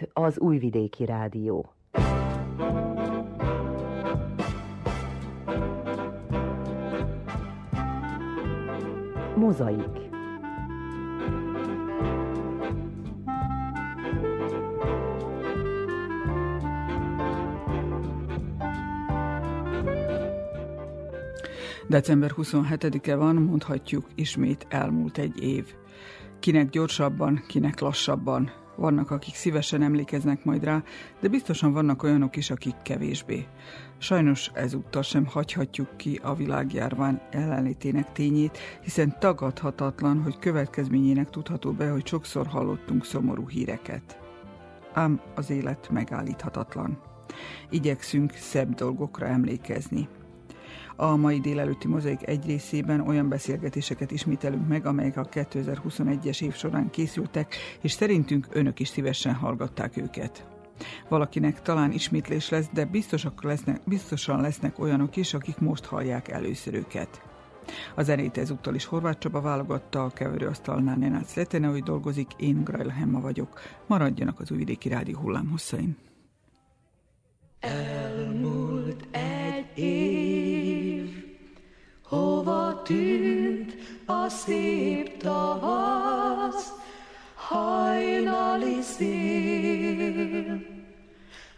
itt az Újvidéki Rádió. Mozaik December 27-e van, mondhatjuk, ismét elmúlt egy év. Kinek gyorsabban, kinek lassabban. Vannak, akik szívesen emlékeznek majd rá, de biztosan vannak olyanok is, akik kevésbé. Sajnos ezúttal sem hagyhatjuk ki a világjárvány ellenlétének tényét, hiszen tagadhatatlan, hogy következményének tudható be, hogy sokszor hallottunk szomorú híreket. Ám az élet megállíthatatlan. Igyekszünk szebb dolgokra emlékezni. A mai délelőtti mozaik egy részében olyan beszélgetéseket ismételünk meg, amelyek a 2021-es év során készültek, és szerintünk önök is szívesen hallgatták őket. Valakinek talán ismétlés lesz, de biztosak lesznek, biztosan lesznek olyanok is, akik most hallják először őket. A zenét ezúttal is Horváth Csaba válogatta, a keverőasztalnál Nenác Leteneui dolgozik, én Grajla Hemma vagyok. Maradjanak az újvidéki rádió hullámhosszain. Elmúlt egy év, hova tűnt a szép tavasz, hajnali szél.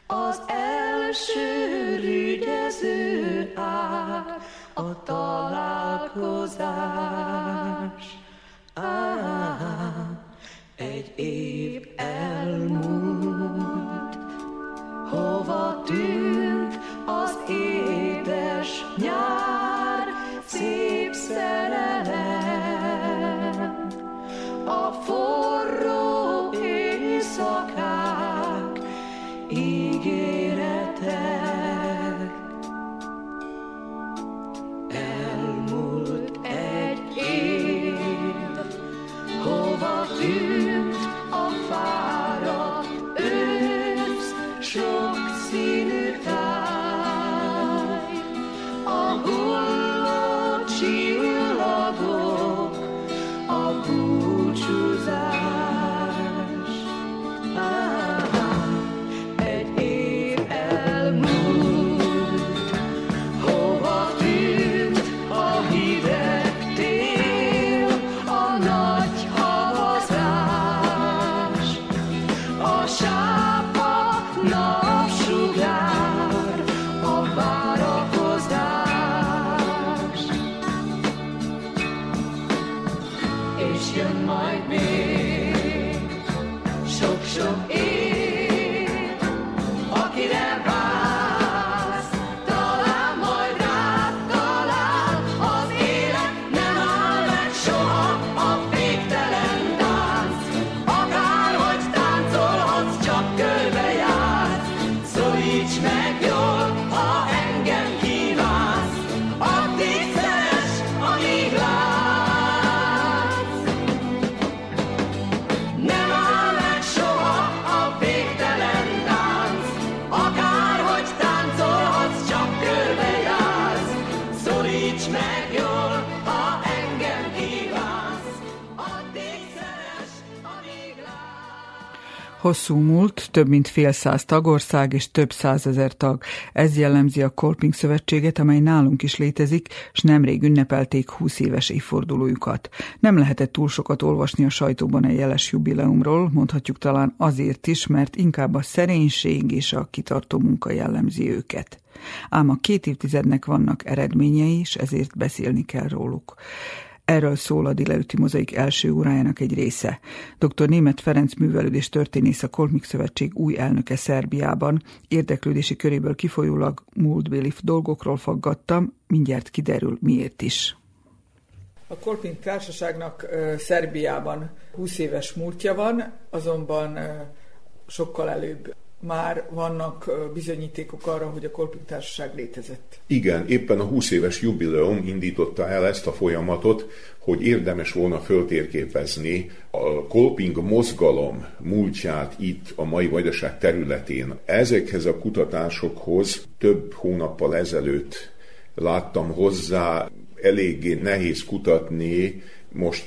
Az első rügyező ár, a találkozás. Ah, egy év elmúlt, hova tűnt Hosszú múlt, több mint fél száz tagország és több százezer tag. Ez jellemzi a Kolping Szövetséget, amely nálunk is létezik, és nemrég ünnepelték 20 éves évfordulójukat. Nem lehetett túl sokat olvasni a sajtóban a jeles jubileumról, mondhatjuk talán azért is, mert inkább a szerénység és a kitartó munka jellemzi őket. Ám a két évtizednek vannak eredményei, és ezért beszélni kell róluk. Erről szól a délelőtti mozaik első órájának egy része. Dr. Német Ferenc művelődés történész a Kolmik Szövetség új elnöke Szerbiában. Érdeklődési köréből kifolyólag múltbéli dolgokról faggattam, mindjárt kiderül miért is. A Kolping Társaságnak Szerbiában 20 éves múltja van, azonban sokkal előbb már vannak bizonyítékok arra, hogy a Kolping Társaság létezett. Igen, éppen a 20 éves jubileum indította el ezt a folyamatot, hogy érdemes volna föltérképezni a Kolping mozgalom múltját itt a mai Vajdaság területén. Ezekhez a kutatásokhoz több hónappal ezelőtt láttam hozzá, eléggé nehéz kutatni, most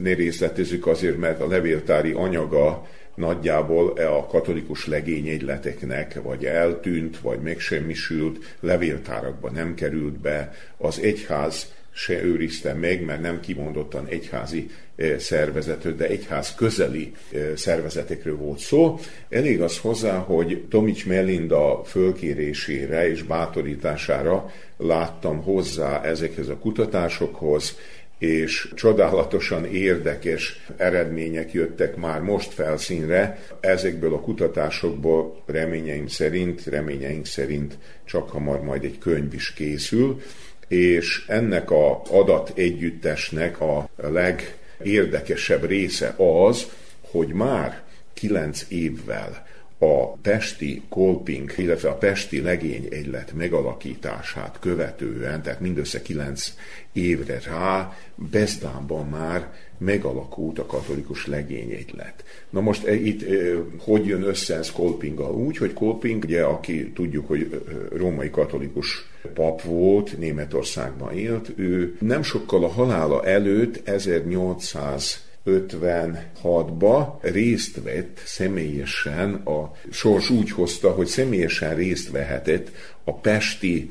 ne részletezzük azért, mert a levéltári anyaga nagyjából a katolikus legényegyleteknek vagy eltűnt, vagy megsemmisült, levéltárakba nem került be, az egyház se őrizte meg, mert nem kimondottan egyházi szervezetről, de egyház közeli szervezetekről volt szó. Elég az hozzá, hogy Tomics Melinda fölkérésére és bátorítására láttam hozzá ezekhez a kutatásokhoz, és csodálatosan érdekes eredmények jöttek már most felszínre. Ezekből a kutatásokból reményeim szerint, reményeink szerint csak hamar majd egy könyv is készül, és ennek a adat együttesnek a legérdekesebb része az, hogy már kilenc évvel a pesti kolping, illetve a pesti legény egylet megalakítását követően, tehát mindössze kilenc évre rá, Bezdánban már megalakult a katolikus legény egylet. Na most e, itt e, hogy jön össze ez Kolpinggal? Úgy, hogy Kolping, ugye, aki tudjuk, hogy római katolikus pap volt, Németországban élt, ő nem sokkal a halála előtt 1800 56-ba részt vett személyesen, a sors úgy hozta, hogy személyesen részt vehetett a pesti,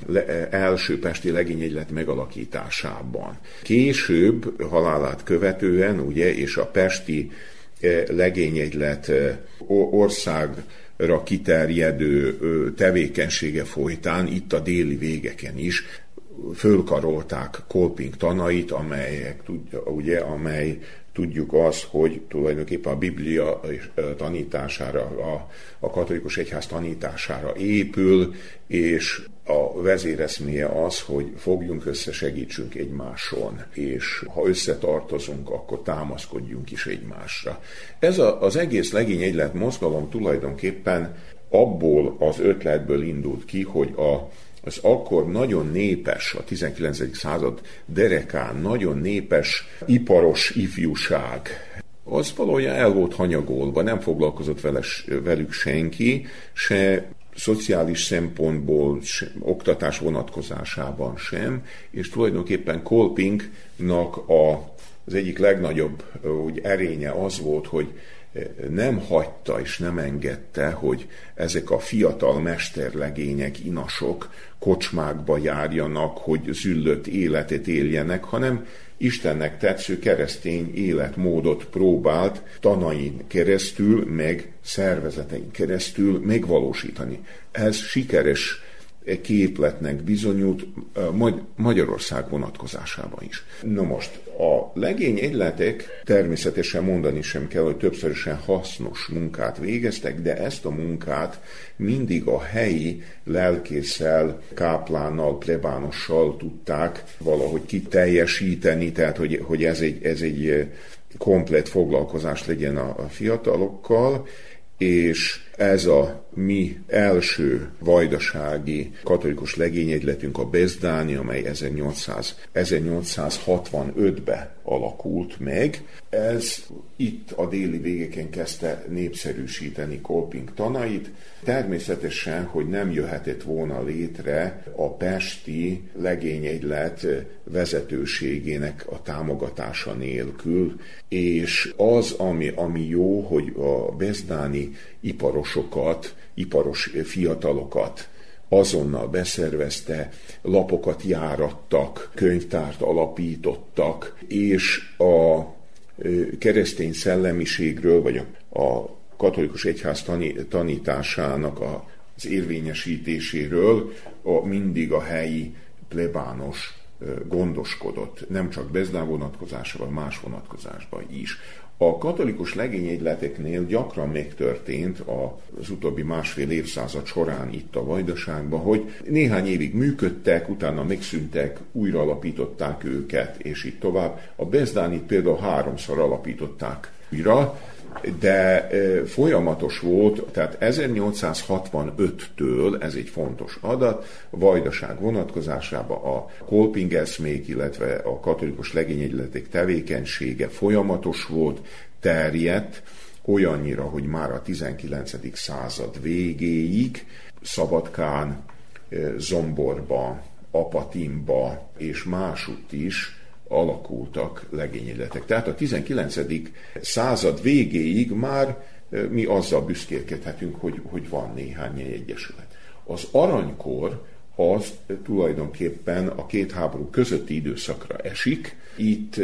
első pesti legényegylet megalakításában. Később halálát követően, ugye, és a pesti eh, legényegylet eh, országra kiterjedő tevékenysége folytán, itt a déli végeken is, fölkarolták Kolping tanait, amelyek, ugye, amely tudjuk azt, hogy tulajdonképpen a Biblia tanítására, a, a katolikus egyház tanítására épül, és a vezéreszméje az, hogy fogjunk össze, segítsünk egymáson, és ha összetartozunk, akkor támaszkodjunk is egymásra. Ez a, az egész legény egylet mozgalom tulajdonképpen abból az ötletből indult ki, hogy a az akkor nagyon népes, a 19. század derekán nagyon népes iparos ifjúság, az valójában el volt hanyagolva, nem foglalkozott vele, velük senki, se szociális szempontból, se, oktatás vonatkozásában sem, és tulajdonképpen Kolpingnak a, az egyik legnagyobb úgy erénye az volt, hogy nem hagyta és nem engedte, hogy ezek a fiatal mesterlegények, inasok kocsmákba járjanak, hogy züllött életet éljenek, hanem Istennek tetsző keresztény életmódot próbált tanain keresztül, meg szervezetein keresztül megvalósítani. Ez sikeres képletnek bizonyult Magyarország vonatkozásában is. Na most, a legény egyletek természetesen mondani sem kell, hogy többszörösen hasznos munkát végeztek, de ezt a munkát mindig a helyi lelkészsel, káplánnal, plebánossal tudták valahogy kiteljesíteni, tehát hogy, hogy ez egy, ez egy komplet foglalkozás legyen a fiatalokkal, és ez a mi első vajdasági katolikus legényegyletünk, a Bezdáni, amely 1800, 1865-ben alakult meg. Ez itt a déli végeken kezdte népszerűsíteni Kolping tanait. Természetesen, hogy nem jöhetett volna létre a pesti legényegylet vezetőségének a támogatása nélkül, és az, ami, ami jó, hogy a bezdáni iparosokat, iparos fiatalokat azonnal beszervezte, lapokat járattak, könyvtárt alapítottak, és a keresztény szellemiségről, vagy a, a katolikus egyház tanításának az érvényesítéséről a, mindig a helyi plebános gondoskodott, nem csak Bezdán vonatkozásában, más vonatkozásban is. A katolikus legényegyleteknél gyakran megtörtént az utóbbi másfél évszázad során itt a Vajdaságban, hogy néhány évig működtek, utána megszűntek, újra alapították őket, és így tovább. A Bezdánit például háromszor alapították újra, de folyamatos volt, tehát 1865-től, ez egy fontos adat, vajdaság vonatkozásában a kolpingeszmék, illetve a katolikus legényegyletek tevékenysége folyamatos volt, terjedt, olyannyira, hogy már a 19. század végéig Szabadkán, Zomborba, Apatimba és másutt is alakultak legényegyletek. Tehát a 19. század végéig már mi azzal büszkélkedhetünk, hogy, hogy van néhány egyesület. Az aranykor az tulajdonképpen a két háború közötti időszakra esik. Itt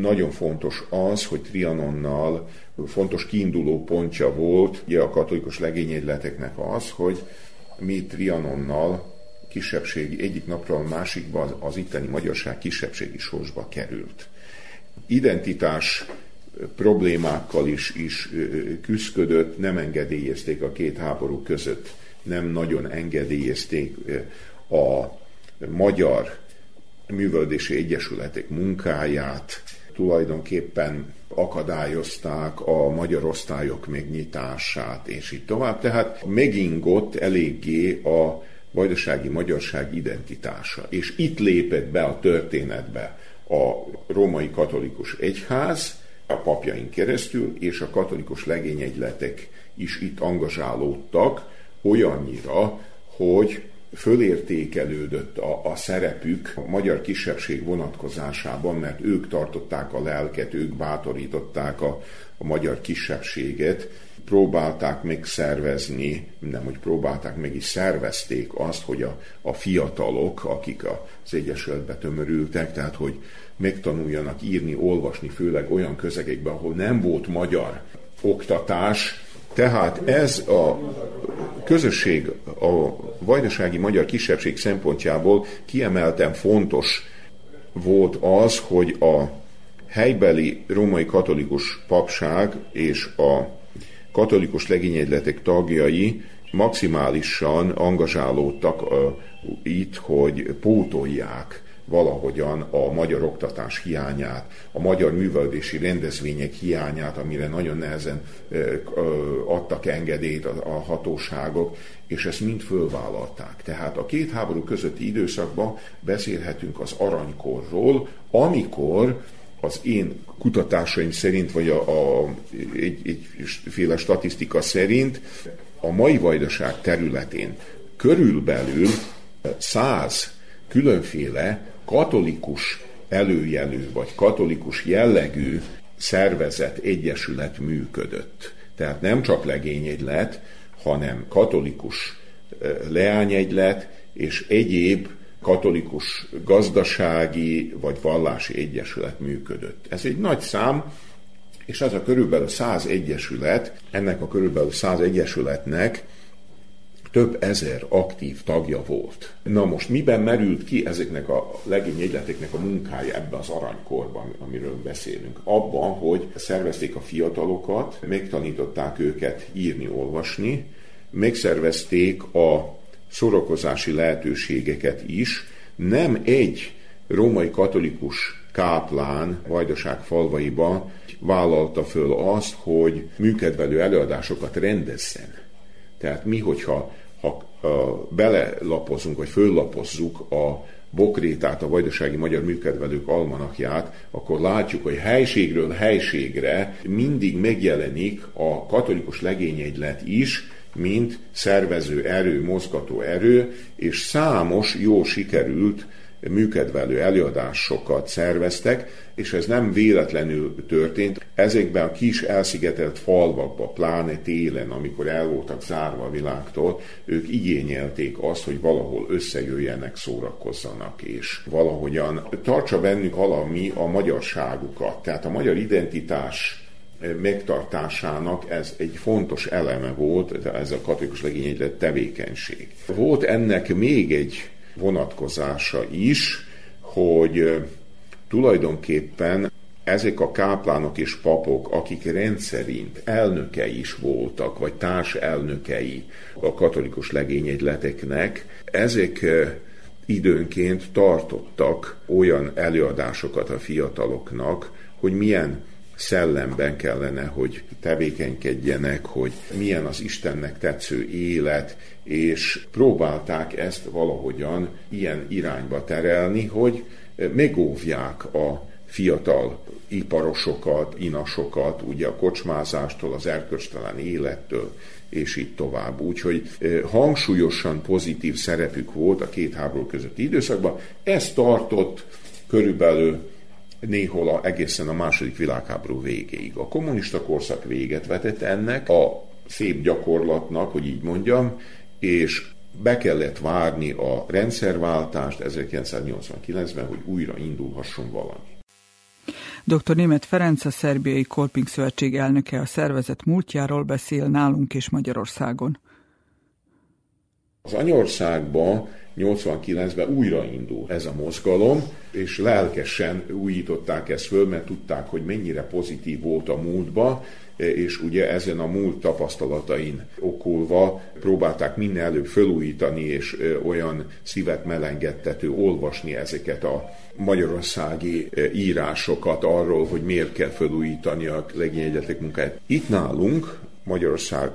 nagyon fontos az, hogy Trianonnal fontos kiinduló pontja volt ugye a katolikus legényegyleteknek az, hogy mi Trianonnal kisebbségi egyik napról a másikba az itteni magyarság kisebbségi sorsba került. Identitás problémákkal is, is küzdködött, nem engedélyezték a két háború között, nem nagyon engedélyezték a magyar művelődési egyesületek munkáját, tulajdonképpen akadályozták a magyar osztályok megnyitását, és így tovább. Tehát megingott eléggé a vajdasági magyarság identitása. És itt lépett be a történetbe a római katolikus egyház, a papjain keresztül, és a katolikus legényegyletek is itt angazsálódtak olyannyira, hogy fölértékelődött a, a szerepük a magyar kisebbség vonatkozásában, mert ők tartották a lelket, ők bátorították a, a magyar kisebbséget, próbálták megszervezni, nem hogy próbálták, meg is szervezték azt, hogy a, a fiatalok, akik az Egyesületbe tömörültek, tehát hogy megtanuljanak írni, olvasni, főleg olyan közegekben, ahol nem volt magyar oktatás, tehát ez a közösség, a vajdasági magyar kisebbség szempontjából kiemelten fontos volt az, hogy a helybeli római katolikus papság és a katolikus legényegyletek tagjai maximálisan angazsálódtak itt, hogy pótolják valahogyan a magyar oktatás hiányát, a magyar művelődési rendezvények hiányát, amire nagyon nehezen adtak engedélyt a hatóságok, és ezt mind fölvállalták. Tehát a két háború közötti időszakban beszélhetünk az aranykorról, amikor az én kutatásaim szerint, vagy a, a, egy, egyféle statisztika szerint a mai vajdaság területén körülbelül száz különféle katolikus előjelű vagy katolikus jellegű szervezet, egyesület működött. Tehát nem csak legényegylet, hanem katolikus leányegylet és egyéb katolikus gazdasági vagy vallási egyesület működött. Ez egy nagy szám, és ez a körülbelül száz egyesület, ennek a körülbelül száz egyesületnek több ezer aktív tagja volt. Na most miben merült ki ezeknek a legényegyleteknek a munkája ebbe az aranykorban, amiről beszélünk? Abban, hogy szervezték a fiatalokat, megtanították őket írni, olvasni, megszervezték a szórakozási lehetőségeket is. Nem egy római katolikus káplán Vajdaság falvaiban vállalta föl azt, hogy műkedvelő előadásokat rendezzen. Tehát mi, hogyha ha uh, belelapozunk, vagy föllapozzuk a Bokrétát, a Vajdasági Magyar Műkedvelők almanakját, akkor látjuk, hogy helységről helységre mindig megjelenik a katolikus legényegylet is, mint szervező erő, mozgató erő, és számos jó sikerült műkedvelő előadásokat szerveztek, és ez nem véletlenül történt. Ezekben a kis elszigetelt falvakban, pláne télen, amikor el voltak zárva a világtól, ők igényelték azt, hogy valahol összejöjjenek, szórakozzanak, és valahogyan tartsa bennük valami a magyarságukat. Tehát a magyar identitás megtartásának ez egy fontos eleme volt, ez a katolikus legényegylet tevékenység. Volt ennek még egy vonatkozása is, hogy tulajdonképpen ezek a káplánok és papok, akik rendszerint elnökei is voltak, vagy társelnökei a katolikus legényegyleteknek, ezek időnként tartottak olyan előadásokat a fiataloknak, hogy milyen szellemben kellene, hogy tevékenykedjenek, hogy milyen az Istennek tetsző élet, és próbálták ezt valahogyan ilyen irányba terelni, hogy megóvják a fiatal iparosokat, inasokat, ugye a kocsmázástól, az erkölcstelen élettől, és így tovább. Úgyhogy hangsúlyosan pozitív szerepük volt a két háború közötti időszakban. Ez tartott körülbelül néhol a, egészen a második világháború végéig. A kommunista korszak véget vetett ennek a szép gyakorlatnak, hogy így mondjam, és be kellett várni a rendszerváltást 1989-ben, hogy újra indulhasson valami. Dr. Német Ferenc, a Szerbiai Korping Szövetség elnöke a szervezet múltjáról beszél nálunk és Magyarországon. Az Anyországban 89-ben újraindul ez a mozgalom, és lelkesen újították ezt föl, mert tudták, hogy mennyire pozitív volt a múltba, és ugye ezen a múlt tapasztalatain okulva próbálták minél előbb felújítani, és olyan szívet melengettető olvasni ezeket a magyarországi írásokat arról, hogy miért kell felújítani a legényegyetek munkáját. Itt nálunk Magyarország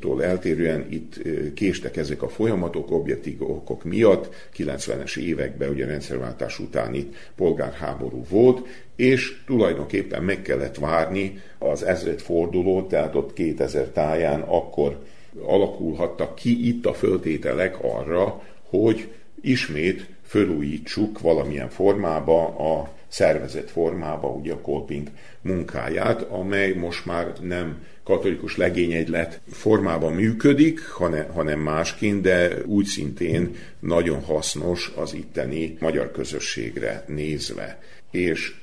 tól eltérően itt késtek ezek a folyamatok objektív okok miatt. 90-es években, ugye rendszerváltás után itt polgárháború volt, és tulajdonképpen meg kellett várni az ezred fordulót, tehát ott 2000 táján akkor alakulhattak ki itt a föltételek arra, hogy ismét fölújítsuk valamilyen formába a szervezett formába ugye a Kolping munkáját, amely most már nem katolikus legényegylet formában működik, hanem, hanem másként, de úgy szintén nagyon hasznos az itteni magyar közösségre nézve. És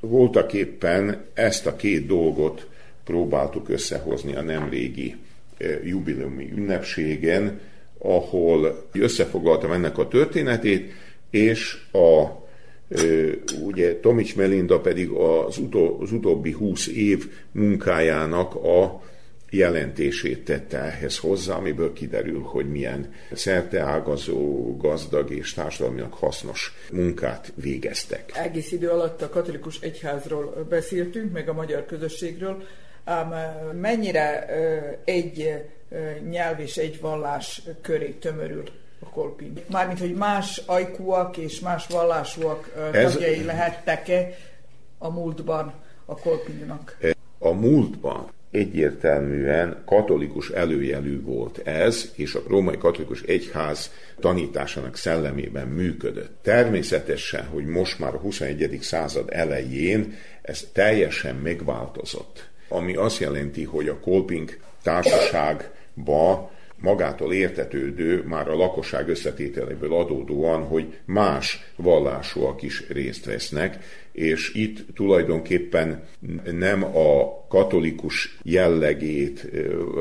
voltak éppen ezt a két dolgot próbáltuk összehozni a nemrégi eh, jubileumi ünnepségen, ahol összefoglaltam ennek a történetét, és a ugye Tomics Melinda pedig az, utó, az utóbbi húsz év munkájának a jelentését tette ehhez hozzá, amiből kiderül, hogy milyen szerteágazó, gazdag és társadalmilag hasznos munkát végeztek. Egész idő alatt a katolikus egyházról beszéltünk, meg a magyar közösségről, ám mennyire egy nyelv és egy vallás köré tömörül a kolping. Mármint, hogy más ajkúak és más vallásúak Ez... tagjai lehettek-e a múltban a kolpingnak? A múltban egyértelműen katolikus előjelű volt ez, és a római katolikus egyház tanításának szellemében működött. Természetesen, hogy most már a 21. század elején ez teljesen megváltozott. Ami azt jelenti, hogy a Kolping társaságba magától értetődő, már a lakosság összetételéből adódóan, hogy más vallásúak is részt vesznek, és itt tulajdonképpen nem a katolikus jellegét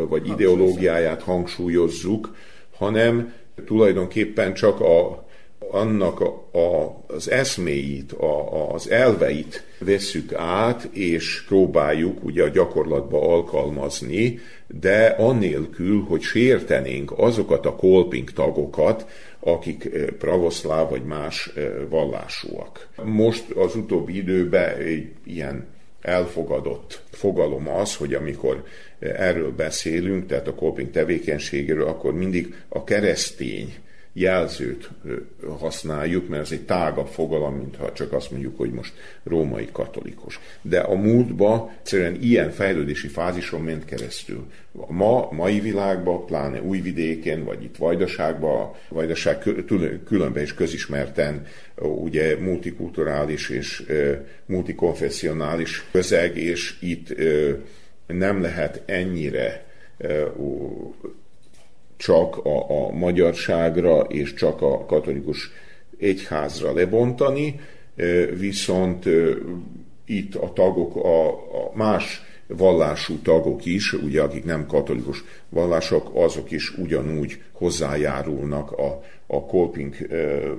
vagy ideológiáját hangsúlyozzuk, hanem tulajdonképpen csak a, annak a, a, az eszméit, a, az elveit vesszük át, és próbáljuk ugye a gyakorlatba alkalmazni, de annélkül, hogy sértenénk azokat a kolping tagokat, akik eh, pravoszláv vagy más eh, vallásúak. Most az utóbbi időben egy ilyen elfogadott fogalom az, hogy amikor eh, erről beszélünk, tehát a kolping tevékenységéről, akkor mindig a keresztény jelzőt használjuk, mert ez egy tágabb fogalom, mintha csak azt mondjuk, hogy most római katolikus. De a múltba egyszerűen ilyen fejlődési fázison ment keresztül. Ma, mai világban, pláne Újvidéken, vagy itt Vajdaságban, Vajdaság különben is közismerten ugye multikulturális és multikonfessionális közeg, és itt nem lehet ennyire csak a, a magyarságra és csak a katolikus egyházra lebontani, viszont itt a tagok, a, a más vallású tagok is, ugye akik nem katolikus vallások, azok is ugyanúgy hozzájárulnak a, a kolping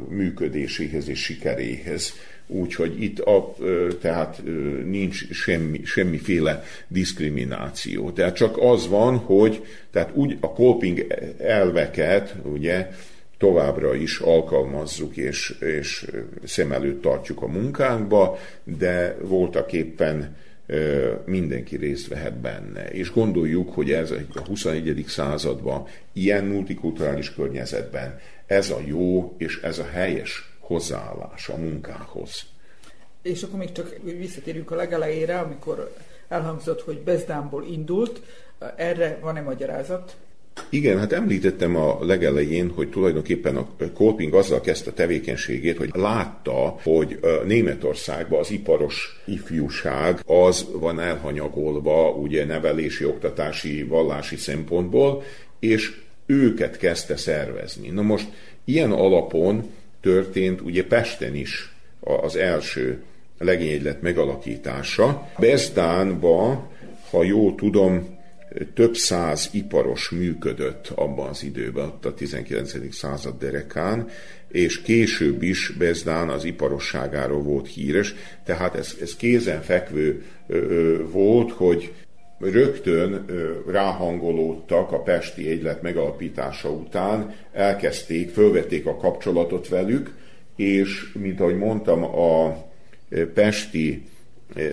működéséhez és sikeréhez. Úgyhogy itt a, tehát nincs semmi, semmiféle diszkrimináció. Tehát csak az van, hogy tehát úgy a coping elveket, ugye, továbbra is alkalmazzuk és, és szem előtt tartjuk a munkánkba, de voltak éppen mindenki részt vehet benne. És gondoljuk, hogy ez a 21. században, ilyen multikulturális környezetben ez a jó és ez a helyes hozzáállás a munkához. És akkor még csak visszatérjünk a legelejére, amikor elhangzott, hogy Bezdámból indult, erre van-e magyarázat? Igen, hát említettem a legelején, hogy tulajdonképpen a Kolping azzal kezdte a tevékenységét, hogy látta, hogy Németországban az iparos ifjúság az van elhanyagolva, ugye nevelési, oktatási, vallási szempontból, és őket kezdte szervezni. Na most ilyen alapon történt ugye Pesten is az első legényegylet megalakítása. Bezdánba, ha jól tudom, több száz iparos működött abban az időben, ott a 19. század derekán, és később is Bezdán az iparosságáról volt híres, tehát ez, ez kézenfekvő volt, hogy rögtön ráhangolódtak a Pesti Egylet megalapítása után, elkezdték, fölvették a kapcsolatot velük, és, mint ahogy mondtam, a Pesti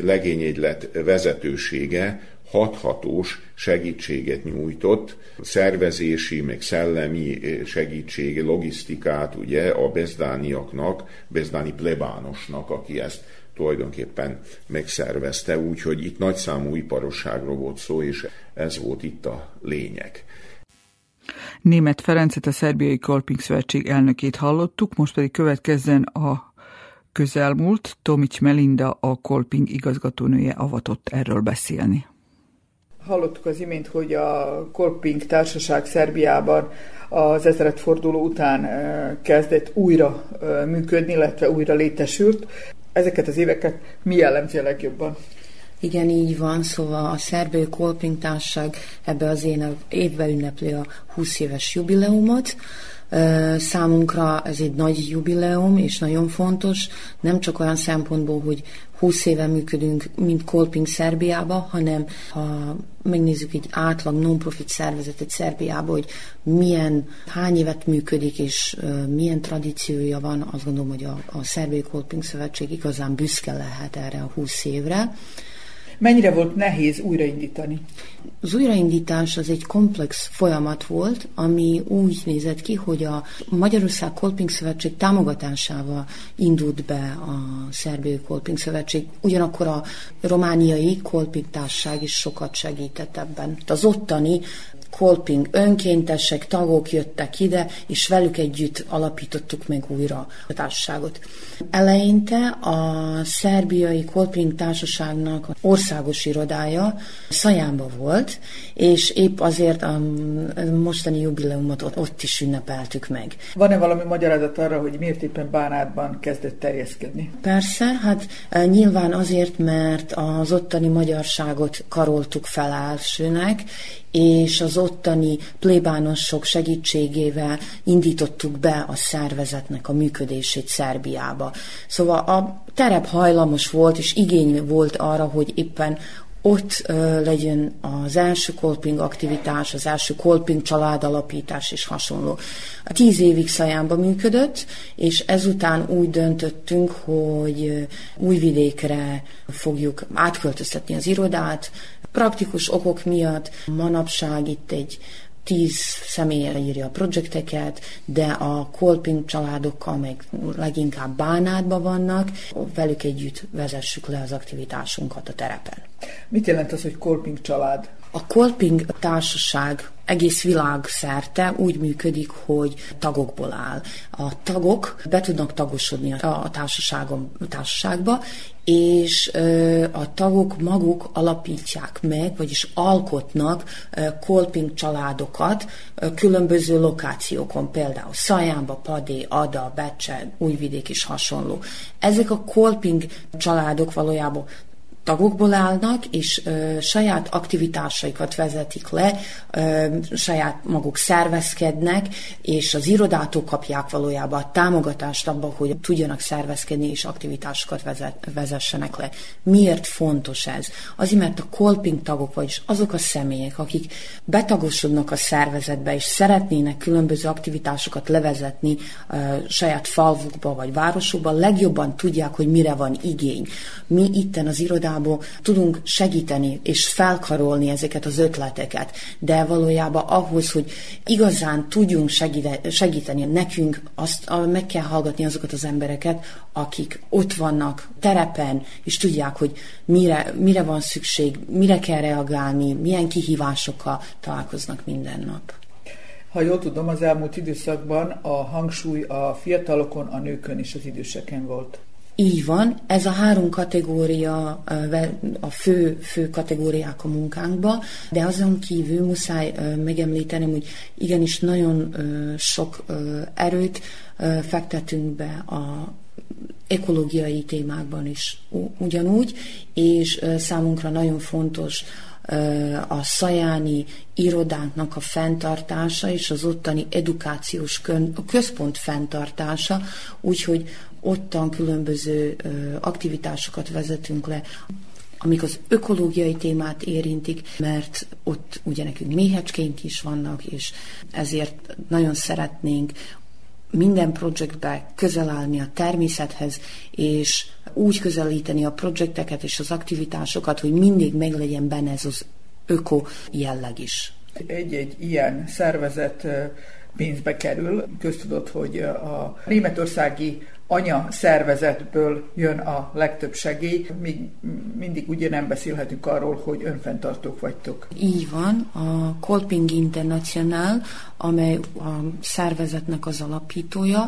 legényegylet vezetősége hathatós segítséget nyújtott, szervezési, meg szellemi segítség, logisztikát ugye a bezdániaknak, bezdáni plebánosnak, aki ezt tulajdonképpen megszervezte, úgyhogy itt nagyszámú iparosságról volt szó, és ez volt itt a lényeg. Német Ferencet, a Szerbiai Kolping Szövetség elnökét hallottuk, most pedig következzen a közelmúlt, Tomics Melinda, a Kolping igazgatónője avatott erről beszélni. Hallottuk az imént, hogy a Kolping társaság Szerbiában az forduló után kezdett újra működni, illetve újra létesült. Ezeket az éveket mi jellemzi a legjobban? Igen, így van, szóval a Szerbő Kolping Társaság ebbe az évben ünnepli a 20 éves jubileumot. Számunkra ez egy nagy jubileum, és nagyon fontos, nem csak olyan szempontból, hogy 20 éve működünk, mint Kolping Szerbiába, hanem ha megnézzük egy átlag non-profit szervezetet Szerbiába, hogy milyen, hány évet működik, és milyen tradíciója van, azt gondolom, hogy a, a Szerbiai Kolping Szövetség igazán büszke lehet erre a 20 évre. Mennyire volt nehéz újraindítani? Az újraindítás az egy komplex folyamat volt, ami úgy nézett ki, hogy a Magyarország Kolping Szövetség támogatásával indult be a Szerbiai Kolping Szövetség, ugyanakkor a romániai Kolping Társaság is sokat segített ebben. Az ottani Kolping önkéntesek, tagok jöttek ide, és velük együtt alapítottuk meg újra a társaságot. Eleinte a szerbiai Kolping társaságnak országos irodája Szajánba volt, és épp azért a mostani jubileumot ott, ott is ünnepeltük meg. Van-e valami magyarázat arra, hogy miért éppen Bánátban kezdett terjeszkedni? Persze, hát e, nyilván azért, mert az ottani magyarságot karoltuk fel elsőnek, és az ottani plébánosok segítségével indítottuk be a szervezetnek a működését Szerbiába. Szóval a terep hajlamos volt, és igény volt arra, hogy éppen ott ö, legyen az első kolping aktivitás, az első kolping családalapítás és hasonló. Tíz évig Szajánba működött, és ezután úgy döntöttünk, hogy újvidékre fogjuk átköltöztetni az irodát, praktikus okok miatt manapság itt egy tíz személyre írja a projekteket, de a Kolping családokkal meg leginkább bánátban vannak, velük együtt vezessük le az aktivitásunkat a terepen. Mit jelent az, hogy Kolping család? A Kolping társaság egész világ szerte úgy működik, hogy tagokból áll. A tagok be tudnak tagosodni a társaságon, a társaságba, és a tagok maguk alapítják meg, vagyis alkotnak kolping családokat különböző lokációkon, például Szajánba, Padé, Ada, Becse, Újvidék is hasonló. Ezek a kolping családok valójában tagokból állnak, és ö, saját aktivitásaikat vezetik le, ö, saját maguk szervezkednek, és az irodától kapják valójában a támogatást abban, hogy tudjanak szervezkedni és aktivitásokat vezet, vezessenek le. Miért fontos ez? Azért, mert a kolping tagok, vagyis azok a személyek, akik betagosodnak a szervezetbe, és szeretnének különböző aktivitásokat levezetni ö, saját falvukba vagy városukba, legjobban tudják, hogy mire van igény. Mi itten az irodában igazából tudunk segíteni és felkarolni ezeket az ötleteket, de valójában ahhoz, hogy igazán tudjunk segíteni nekünk, azt meg kell hallgatni azokat az embereket, akik ott vannak terepen, és tudják, hogy mire, mire van szükség, mire kell reagálni, milyen kihívásokkal találkoznak minden nap. Ha jól tudom, az elmúlt időszakban a hangsúly a fiatalokon, a nőkön és az időseken volt. Így van, ez a három kategória a fő, fő kategóriák a munkánkba, de azon kívül muszáj megemlítenem, hogy igenis nagyon sok erőt fektetünk be a ekológiai témákban is ugyanúgy, és számunkra nagyon fontos a szajáni irodánknak a fenntartása és az ottani edukációs központ fenntartása, úgyhogy ottan különböző aktivitásokat vezetünk le, amik az ökológiai témát érintik, mert ott ugye nekünk méhecskénk is vannak, és ezért nagyon szeretnénk minden projektbe közel állni a természethez, és úgy közelíteni a projekteket és az aktivitásokat, hogy mindig meglegyen benne ez az öko jelleg is. Egy-egy ilyen szervezet pénzbe kerül. Köztudott, hogy a németországi anya szervezetből jön a legtöbb segély, míg mindig ugye nem beszélhetünk arról, hogy önfenntartók vagytok. Így van, a Kolping International, amely a szervezetnek az alapítója,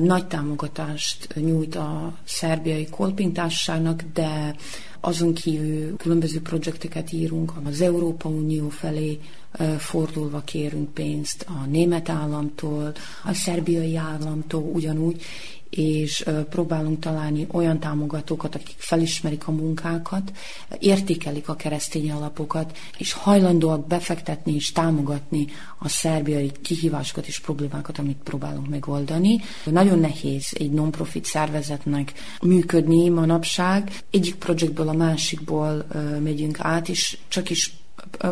nagy támogatást nyújt a szerbiai Kolping társaságnak, de azon kívül különböző projekteket írunk az Európa Unió felé, fordulva kérünk pénzt a német államtól, a szerbiai államtól ugyanúgy, és próbálunk találni olyan támogatókat, akik felismerik a munkákat, értékelik a keresztény alapokat, és hajlandóak befektetni és támogatni a szerbiai kihívásokat és problémákat, amit próbálunk megoldani. Nagyon nehéz egy non-profit szervezetnek működni manapság. Egyik projektből a másikból megyünk át, és csak is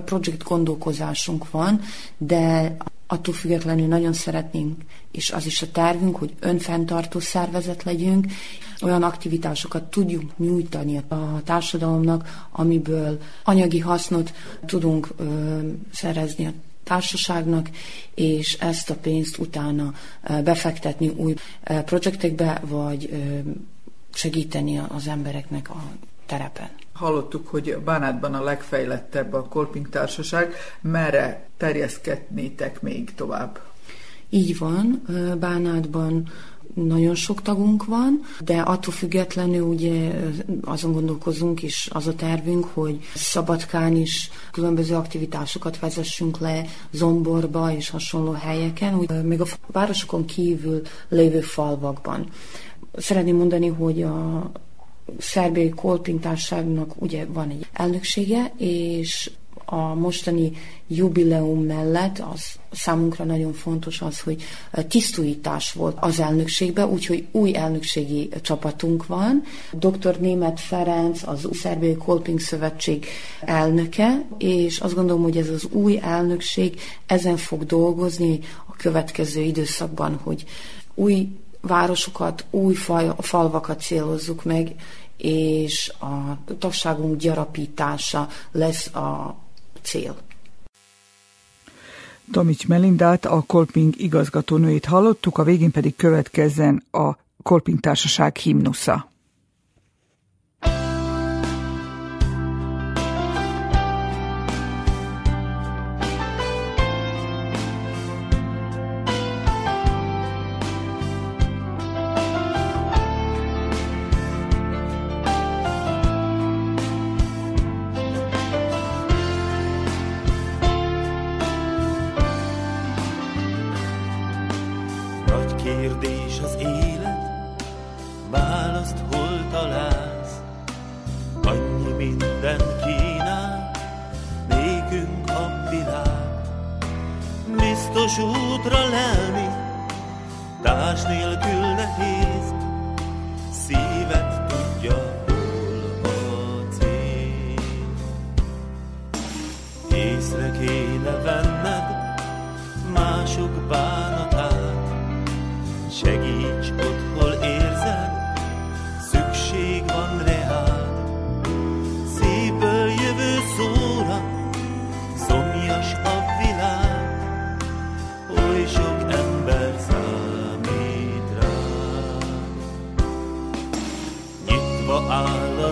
projekt gondolkozásunk van, de attól függetlenül nagyon szeretnénk, és az is a tervünk, hogy önfenntartó szervezet legyünk, olyan aktivitásokat tudjunk nyújtani a társadalomnak, amiből anyagi hasznot tudunk ö, szerezni a társaságnak, és ezt a pénzt utána befektetni új projektekbe, vagy segíteni az embereknek a terepen. Hallottuk, hogy Bánátban a legfejlettebb a Kolping Társaság. Merre terjeszkednétek még tovább? Így van, Bánátban nagyon sok tagunk van, de attól függetlenül ugye azon gondolkozunk, és az a tervünk, hogy Szabadkán is különböző aktivitásokat vezessünk le, Zomborba és hasonló helyeken, úgy, még a városokon kívül lévő falvakban. Szeretném mondani, hogy a szerbiai kolpintárságnak ugye van egy elnöksége, és a mostani jubileum mellett az számunkra nagyon fontos az, hogy tisztújítás volt az elnökségbe, úgyhogy új elnökségi csapatunk van. Dr. Német Ferenc, az Szerbiai Kolping Szövetség elnöke, és azt gondolom, hogy ez az új elnökség ezen fog dolgozni a következő időszakban, hogy új városokat, új fal, falvakat célozzuk meg, és a tagságunk gyarapítása lesz a cél. Tomics Melindát, a Kolping igazgatónőjét hallottuk, a végén pedig következzen a Kolping Társaság himnusza. Kérdés az élet, választ hol találsz, annyi minden kínál, nékünk a világ. Biztos útra lelni, társ nélkül nehéz,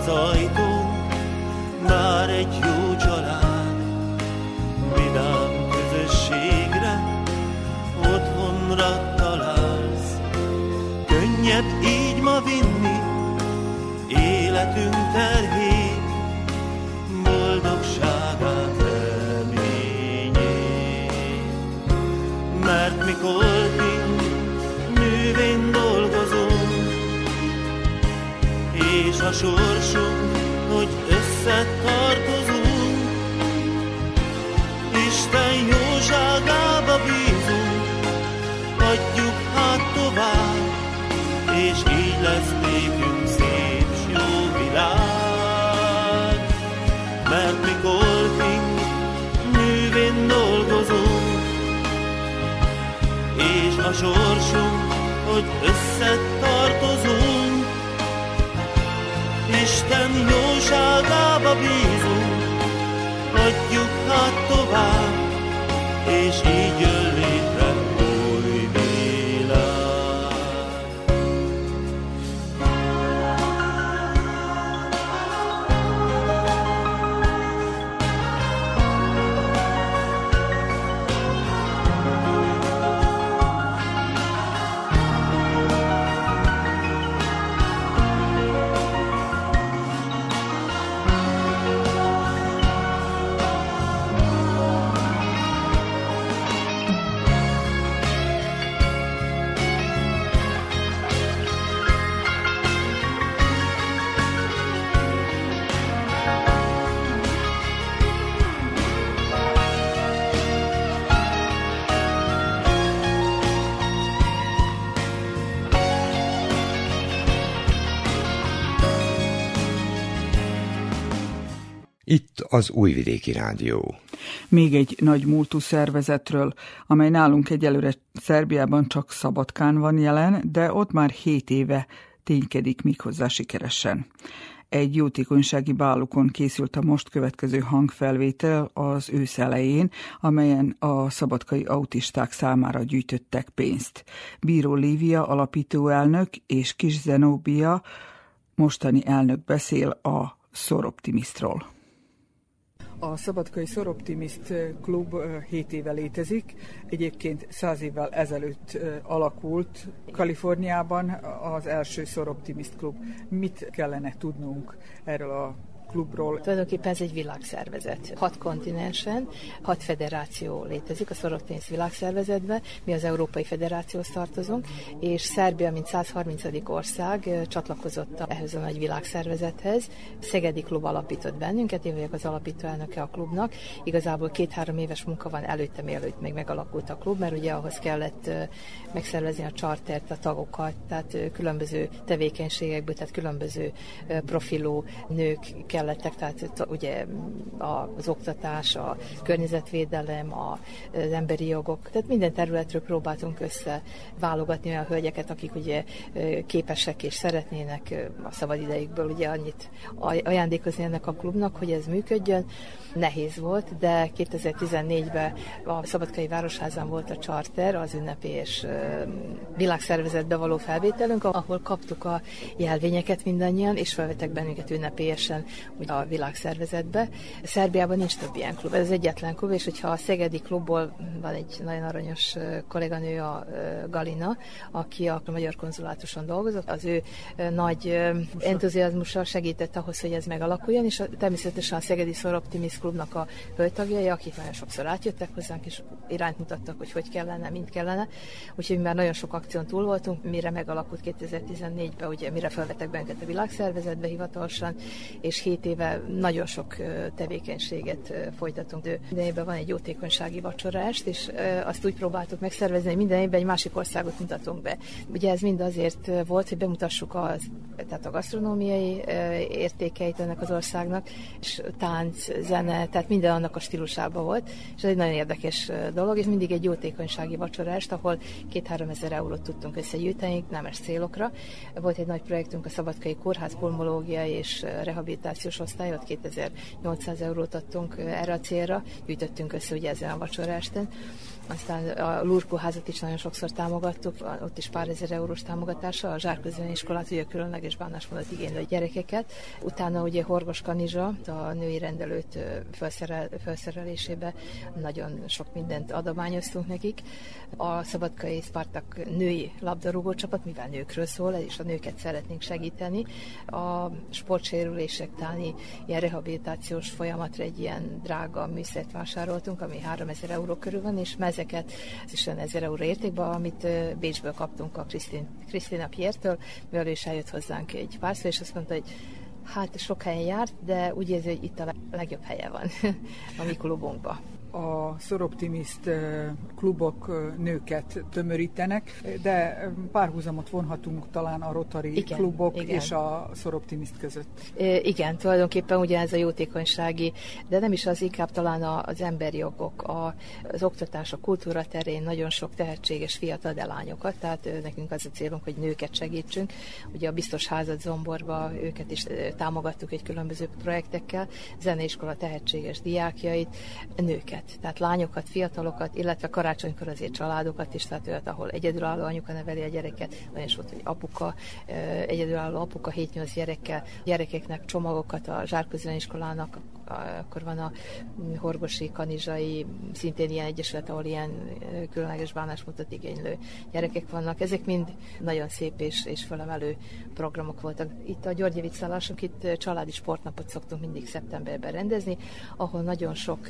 soy. Sorsunk, hogy összetartozunk, Isten jóságába bízunk, adjuk hát tovább, és így jön az Újvidéki Rádió. Még egy nagy múltú szervezetről, amely nálunk egyelőre Szerbiában csak Szabadkán van jelen, de ott már 7 éve ténykedik méghozzá sikeresen. Egy jótékonysági bálukon készült a most következő hangfelvétel az ősz elején, amelyen a szabadkai autisták számára gyűjtöttek pénzt. Bíró Lívia alapítóelnök és Kis Zenóbia mostani elnök beszél a Szoroptimisztról. A Szabadkai Szoroptimist klub 7 éve létezik. Egyébként 100 évvel ezelőtt alakult Kaliforniában az első Szoroptimist klub. Mit kellene tudnunk erről a klubról. Tulajdonképpen ez egy világszervezet. Hat kontinensen, hat federáció létezik a Szorokténz világszervezetben, mi az Európai Federációhoz tartozunk, és Szerbia, mint 130. ország csatlakozott ehhez a nagy világszervezethez. Szegedi klub alapított bennünket, én vagyok az alapító elnöke a klubnak. Igazából két-három éves munka van előtte, mielőtt még megalakult a klub, mert ugye ahhoz kellett megszervezni a chartert, a tagokat, tehát különböző tevékenységekből, tehát különböző profilú nők kellettek, tehát ugye az oktatás, a környezetvédelem, az emberi jogok, tehát minden területről próbáltunk össze válogatni olyan hölgyeket, akik ugye képesek és szeretnének a szabadidejükből ugye annyit ajándékozni ennek a klubnak, hogy ez működjön. Nehéz volt, de 2014-ben a Szabadkai Városházán volt a charter, az ünnepés világszervezetbe való felvételünk, ahol kaptuk a jelvényeket mindannyian, és felvettek bennünket ünnepélyesen a világszervezetbe. Szerbiában nincs több ilyen klub, ez az egyetlen klub, és hogyha a Szegedi klubból van egy nagyon aranyos kolléganő, a Galina, aki a Magyar Konzulátuson dolgozott, az ő nagy entuziazmussal segített ahhoz, hogy ez megalakuljon, és természetesen a Szegedi Szor Optimist klubnak a hölgytagjai, akik nagyon sokszor átjöttek hozzánk, és irányt mutattak, hogy hogy kellene, mint kellene. Úgyhogy már nagyon sok akción túl voltunk, mire megalakult 2014-ben, ugye mire felvettek bennünket a világszervezetbe hivatalosan, és 7 éve nagyon sok tevékenységet folytatunk. Minden évben van egy jótékonysági vacsorást, és azt úgy próbáltuk megszervezni, hogy minden évben egy másik országot mutatunk be. Ugye ez mind azért volt, hogy bemutassuk az, tehát a gasztronómiai értékeit ennek az országnak, és tánc, zene, tehát minden annak a stílusában volt, és ez egy nagyon érdekes dolog, és mindig egy jótékonysági vacsorást, ahol két-három ezer eurót tudtunk összegyűjteni nemes célokra. Volt egy nagy projektünk a Szabadkai Kórház pulmológia és rehabilitációs osztályot, 2800 eurót adtunk erre a célra, gyűjtöttünk össze ugye ezen a vacsorásten. Aztán a Lurkó házat is nagyon sokszor támogattuk, ott is pár ezer eurós támogatása, a Zsárközön iskolát, ugye különleges bánásmódot igénylő gyerekeket. Utána ugye Horgos Kanizsa, a női rendelőt felszerel, felszerelésébe nagyon sok mindent adományoztunk nekik. A Szabadkai Spartak női labdarúgó csapat, mivel nőkről szól, és a nőket szeretnénk segíteni. A sportsérülések táni ilyen rehabilitációs folyamatra egy ilyen drága műszert vásároltunk, ami 3000 euró körül van, és mez pénzeket, olyan 1000 euró értékben, amit Bécsből kaptunk a Krisztina Piertől, mivel ő is eljött hozzánk egy párszor, és azt mondta, hogy hát sok helyen járt, de úgy érzi, hogy itt a legjobb helye van a mi klubunkban a Szoroptimist klubok nőket tömörítenek, de párhuzamot vonhatunk talán a Rotary igen, klubok igen. és a Szoroptimist között. Igen, tulajdonképpen ugye ez a jótékonysági, de nem is az, inkább talán az emberi jogok, az oktatás, a kultúra terén nagyon sok tehetséges fiatal lányokat, tehát nekünk az a célunk, hogy nőket segítsünk. Ugye a biztos házat Zomborba őket is támogattuk egy különböző projektekkel, zeneiskola tehetséges diákjait, nőket nőket, tehát lányokat, fiatalokat, illetve karácsonykor azért családokat is, tehát olyat, ahol egyedülálló anyuka neveli a gyereket, olyan is hogy apuka, egyedülálló apuka 7-8 gyerekkel, gyerekeknek csomagokat a zsárközöniskolának, akkor van a Horgosi Kanizsai, szintén ilyen egyesület, ahol ilyen különleges bánásmódot igénylő gyerekek vannak. Ezek mind nagyon szép és, és felemelő programok voltak. Itt a Györgyevic szállásunk, itt családi sportnapot szoktunk mindig szeptemberben rendezni, ahol nagyon sok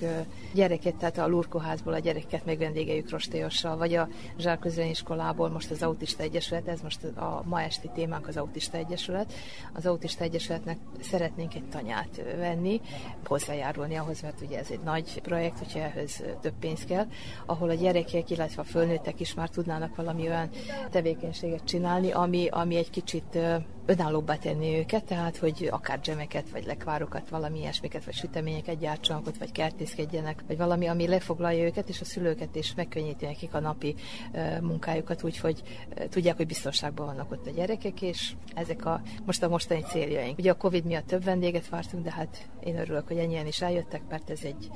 gyereket, tehát a Lurkoházból a gyereket megvendégeljük rostélyossal, vagy a Zsárközöniskolából most az Autista Egyesület, ez most a ma esti témánk az Autista Egyesület. Az Autista Egyesületnek szeretnénk egy tanyát venni, hozzájárulni ahhoz, mert ugye ez egy nagy projekt, hogyha ehhez több pénz kell, ahol a gyerekek, illetve a fölnőttek is már tudnának valami olyan tevékenységet csinálni, ami, ami egy kicsit the önállóbbá tenni őket, tehát hogy akár dzsemeket, vagy lekvárokat, valami ilyesmiket, vagy süteményeket gyártsanak ott, vagy kertészkedjenek, vagy valami, ami lefoglalja őket, és a szülőket is megkönnyíti nekik a napi munkájukat, úgyhogy tudják, hogy biztonságban vannak ott a gyerekek, és ezek a most a mostani céljaink. Ugye a Covid miatt több vendéget vártunk, de hát én örülök, hogy ennyien is eljöttek, mert ez egy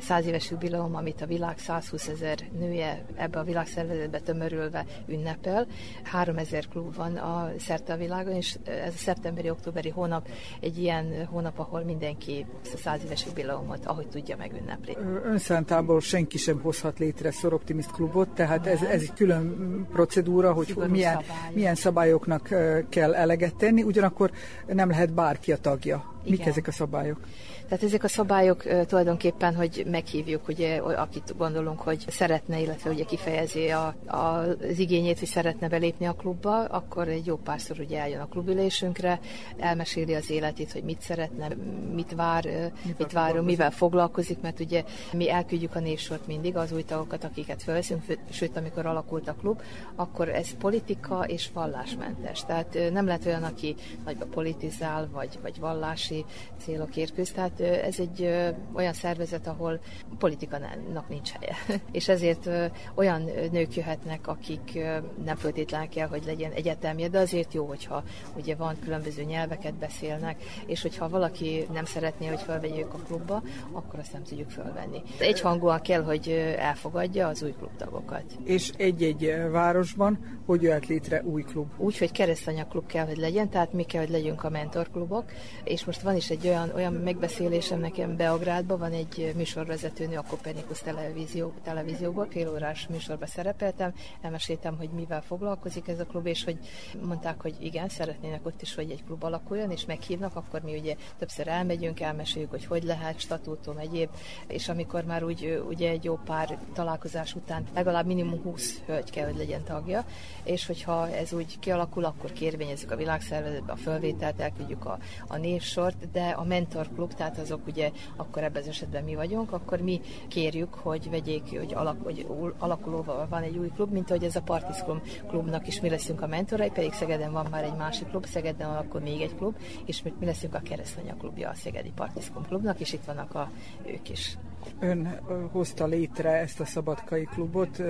száz éves jubileum, amit a világ 120 ezer nője ebbe a világszervezetbe tömörülve ünnepel. 3000 klub van a szerte a világon, és ez a szeptemberi-októberi hónap egy ilyen hónap, ahol mindenki a száz éves jubileumot, ahogy tudja megünnepli. Önszántából senki sem hozhat létre Optimist klubot, tehát ez, ez egy külön procedúra, hogy milyen, szabály. milyen szabályoknak kell eleget tenni, ugyanakkor nem lehet bárki a tagja. Igen. Mik ezek a szabályok? Tehát ezek a szabályok tulajdonképpen, hogy meghívjuk, ugye, akit gondolunk, hogy szeretne, illetve ugye kifejezi a, a, az igényét, hogy szeretne belépni a klubba, akkor egy jó párszor ugye eljön a klubülésünkre, elmeséli az életét, hogy mit szeretne, mit vár, mivel mit várunk, mivel foglalkozik, mert ugye mi elküldjük a névsort mindig, az új tagokat, akiket felveszünk, sőt, amikor alakult a klub, akkor ez politika és vallásmentes. Tehát nem lehet olyan, aki nagyba politizál, vagy, vagy vallási célokért küzd. Tehát ez egy olyan szervezet, ahol politikának nincs helye. És ezért olyan nők jöhetnek, akik nem föltétlenül kell, hogy legyen egyetemje, de azért jó, hogyha ugye van különböző nyelveket beszélnek, és hogyha valaki nem szeretné, hogy felvegyük a klubba, akkor azt nem tudjuk fölvenni. Egyhangúan kell, hogy elfogadja az új klubtagokat. És egy-egy városban hogy jöhet létre új klub? Úgy, hogy keresztanyaklub kell, hogy legyen, tehát mi kell, hogy legyünk a mentorklubok, és most van is egy olyan, olyan megbeszélés, beszélésem nekem Beográdban van egy műsorvezetőnő a Kopernikus televízió, televízióból, félórás műsorba szerepeltem, elmeséltem, hogy mivel foglalkozik ez a klub, és hogy mondták, hogy igen, szeretnének ott is, hogy egy klub alakuljon, és meghívnak, akkor mi ugye többször elmegyünk, elmeséljük, hogy hogy lehet, statútum, egyéb, és amikor már úgy ugye egy jó pár találkozás után legalább minimum 20 hölgy kell, hogy legyen tagja, és hogyha ez úgy kialakul, akkor kérvényezzük a világszervezetbe a fölvételt, elküldjük a, a névsort, de a mentor klub, azok ugye akkor ebben az esetben mi vagyunk, akkor mi kérjük, hogy vegyék, hogy, alak, hogy alakulóval van egy új klub, mint hogy ez a Partisklum klubnak is mi leszünk a mentorai, pedig Szegeden van már egy másik klub, Szegeden akkor még egy klub, és mi, leszünk a keresztanya klubja a Szegedi Partisklum klubnak, és itt vannak a, ők is. Ön hozta létre ezt a szabadkai klubot,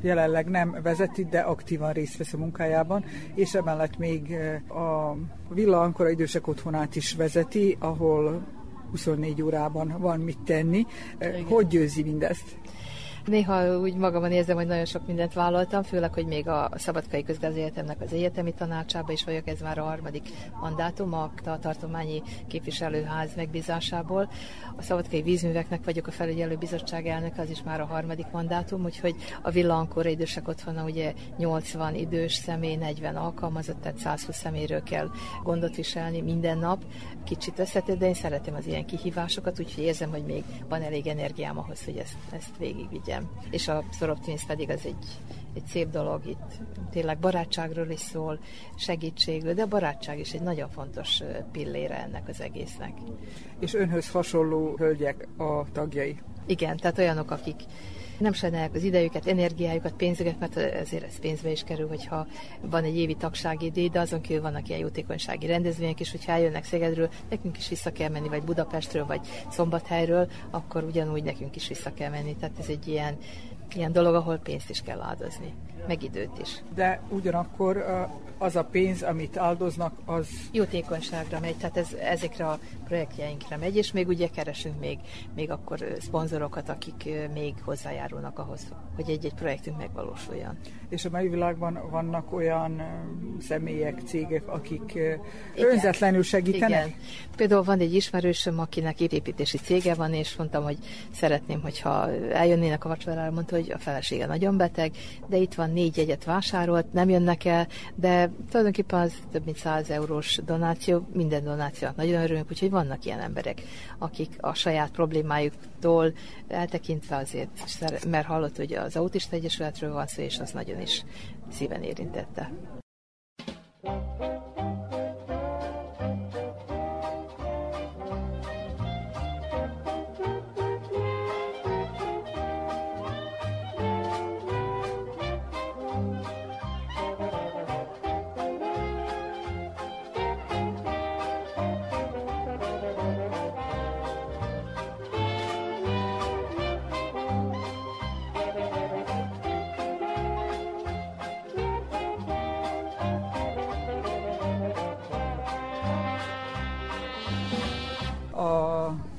jelenleg nem vezeti, de aktívan részt vesz a munkájában, és emellett még a Villa Ankora idősek otthonát is vezeti, ahol 24 órában van mit tenni. Igen. Hogy győzi mindezt? Néha úgy magamon érzem, hogy nagyon sok mindent vállaltam, főleg, hogy még a Szabadkai Közgazdaegyetemnek az egyetemi tanácsába is vagyok, ez már a harmadik mandátum a tartományi képviselőház megbízásából. A Szabadkai Vízműveknek vagyok a felügyelő bizottság elnök, az is már a harmadik mandátum, úgyhogy a Villankor idősek otthona ugye 80 idős személy, 40 alkalmazott, tehát 120 személyről kell gondot viselni minden nap. Kicsit összetett, de én szeretem az ilyen kihívásokat, úgyhogy érzem, hogy még van elég energiám ahhoz, hogy ezt, ezt végigvigyem legyen. És a Soroptimis pedig az egy, egy szép dolog, itt tényleg barátságról is szól, segítségről, de a barátság is egy nagyon fontos pillére ennek az egésznek. És önhöz hasonló hölgyek a tagjai? Igen, tehát olyanok, akik nem sajnálják az idejüket, energiájukat, pénzüket, mert ezért ez pénzbe is kerül, hogyha van egy évi tagsági díj, de azon kívül vannak ilyen jótékonysági rendezvények is, hogyha eljönnek Szegedről, nekünk is vissza kell menni, vagy Budapestről, vagy Szombathelyről, akkor ugyanúgy nekünk is vissza kell menni. Tehát ez egy ilyen, ilyen dolog, ahol pénzt is kell áldozni, meg időt is. De ugyanakkor az a pénz, amit áldoznak, az... Jótékonyságra megy, tehát ez, ezekre a projektjeinkre megy, és még ugye keresünk még, még akkor szponzorokat, akik még hozzájárulnak ahhoz, hogy egy-egy projektünk megvalósuljon. És a mai világban vannak olyan személyek, cégek, akik Igen. önzetlenül segítenek? Igen. Például van egy ismerősöm, akinek építési cége van, és mondtam, hogy szeretném, hogyha eljönnének a vacsorára, mondta, hogy a felesége nagyon beteg, de itt van négy jegyet vásárolt, nem jönnek el, de tulajdonképpen az több mint 100 eurós donáció, minden donációnak nagyon örülünk, úgyhogy vannak ilyen emberek, akik a saját problémájuktól eltekintve azért, mert hallott, hogy az Autista Egyesületről van szó, és az nagyon is szíven érintette.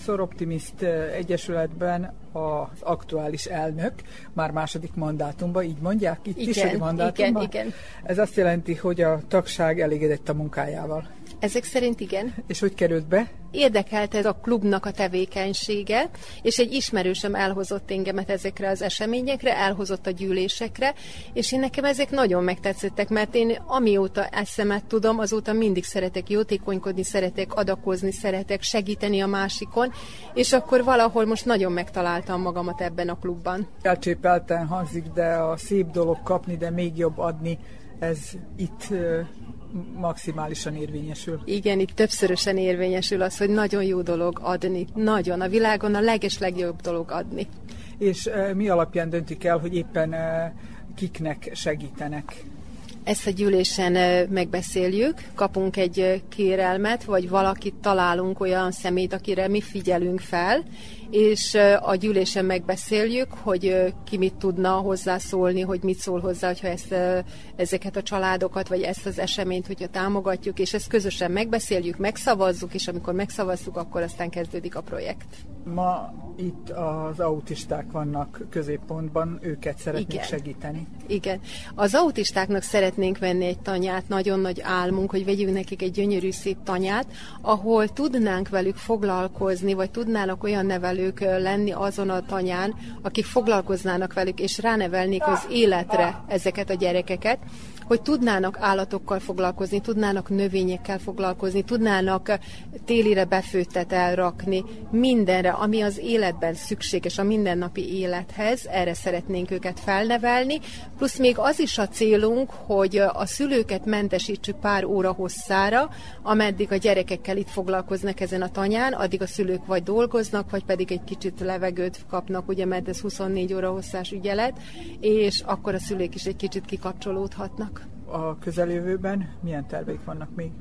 Optimist Egyesületben az aktuális elnök, már második mandátumban, így mondják itt igen, is, hogy mandátumban? Igen, igen. Ez azt jelenti, hogy a tagság elégedett a munkájával. Ezek szerint igen. És hogy került be? Érdekelt ez a klubnak a tevékenysége, és egy ismerősöm elhozott engemet ezekre az eseményekre, elhozott a gyűlésekre, és én nekem ezek nagyon megtetszettek, mert én amióta eszemet tudom, azóta mindig szeretek jótékonykodni, szeretek adakozni, szeretek segíteni a másikon, és akkor valahol most nagyon megtaláltam magamat ebben a klubban. Elcsépelten hangzik, de a szép dolog kapni, de még jobb adni, ez itt maximálisan érvényesül. Igen, itt többszörösen érvényesül az, hogy nagyon jó dolog adni. Nagyon. A világon a leges legjobb dolog adni. És mi alapján döntik el, hogy éppen kiknek segítenek? Ezt a gyűlésen megbeszéljük, kapunk egy kérelmet, vagy valakit találunk olyan szemét, akire mi figyelünk fel, és a gyűlésen megbeszéljük, hogy ki mit tudna hozzászólni, hogy mit szól hozzá, hogyha ezt, ezeket a családokat, vagy ezt az eseményt, hogyha támogatjuk, és ezt közösen megbeszéljük, megszavazzuk, és amikor megszavazzuk, akkor aztán kezdődik a projekt. Ma itt az autisták vannak középpontban, őket szeretnék Igen. segíteni. Igen. Az autistáknak szeretnénk venni egy tanyát, nagyon nagy álmunk, hogy vegyünk nekik egy gyönyörű szép tanyát, ahol tudnánk velük foglalkozni, vagy tudnának olyan nevelők lenni azon a tanyán, akik foglalkoznának velük, és ránevelnék az életre ezeket a gyerekeket, hogy tudnának állatokkal foglalkozni, tudnának növényekkel foglalkozni, tudnának télire befőttet elrakni, mindenre, ami az életben szükséges a mindennapi élethez, erre szeretnénk őket felnevelni, plusz még az is a célunk, hogy a szülőket mentesítsük pár óra hosszára, ameddig a gyerekekkel itt foglalkoznak ezen a tanyán, addig a szülők vagy dolgoznak, vagy pedig egy kicsit levegőt kapnak, ugye, mert ez 24 óra hosszás ügyelet, és akkor a szülők is egy kicsit kikapcsolódhatnak a közeljövőben milyen terveik vannak még?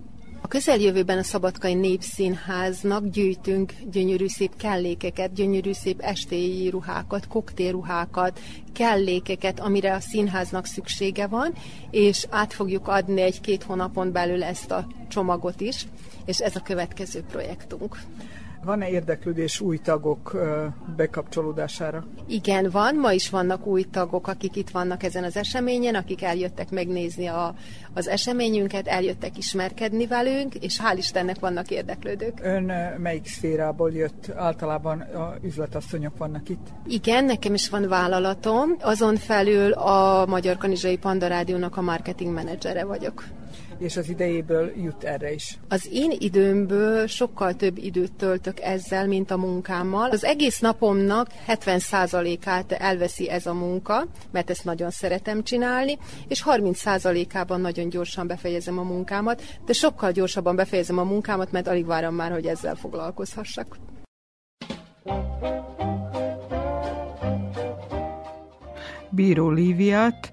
A közeljövőben a Szabadkai Népszínháznak gyűjtünk gyönyörű szép kellékeket, gyönyörű szép estéi ruhákat, koktélruhákat, kellékeket, amire a színháznak szüksége van, és át fogjuk adni egy-két hónapon belül ezt a csomagot is, és ez a következő projektunk. Van-e érdeklődés új tagok bekapcsolódására? Igen, van. Ma is vannak új tagok, akik itt vannak ezen az eseményen, akik eljöttek megnézni a, az eseményünket, eljöttek ismerkedni velünk, és hál' Istennek vannak érdeklődők. Ön melyik szférából jött? Általában a üzletasszonyok vannak itt? Igen, nekem is van vállalatom. Azon felül a Magyar Kanizsai Panda Rádiónak a marketing menedzsere vagyok. És az idejéből jut erre is. Az én időmből sokkal több időt töltök ezzel, mint a munkámmal. Az egész napomnak 70%-át elveszi ez a munka, mert ezt nagyon szeretem csinálni, és 30%-ában nagyon gyorsan befejezem a munkámat, de sokkal gyorsabban befejezem a munkámat, mert alig várom már, hogy ezzel foglalkozhassak. Bíró Líviát,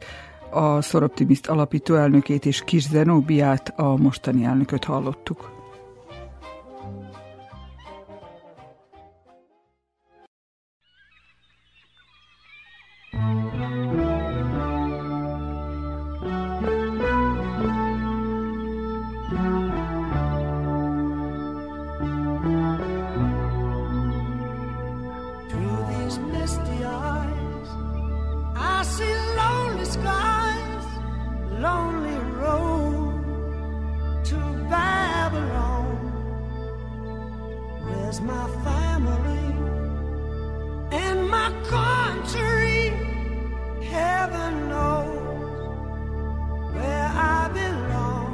a Szoroptimiszt alapító elnökét és Kis Zenóbiát, a mostani elnököt hallottuk. Through My family and my country? Heaven knows where I belong.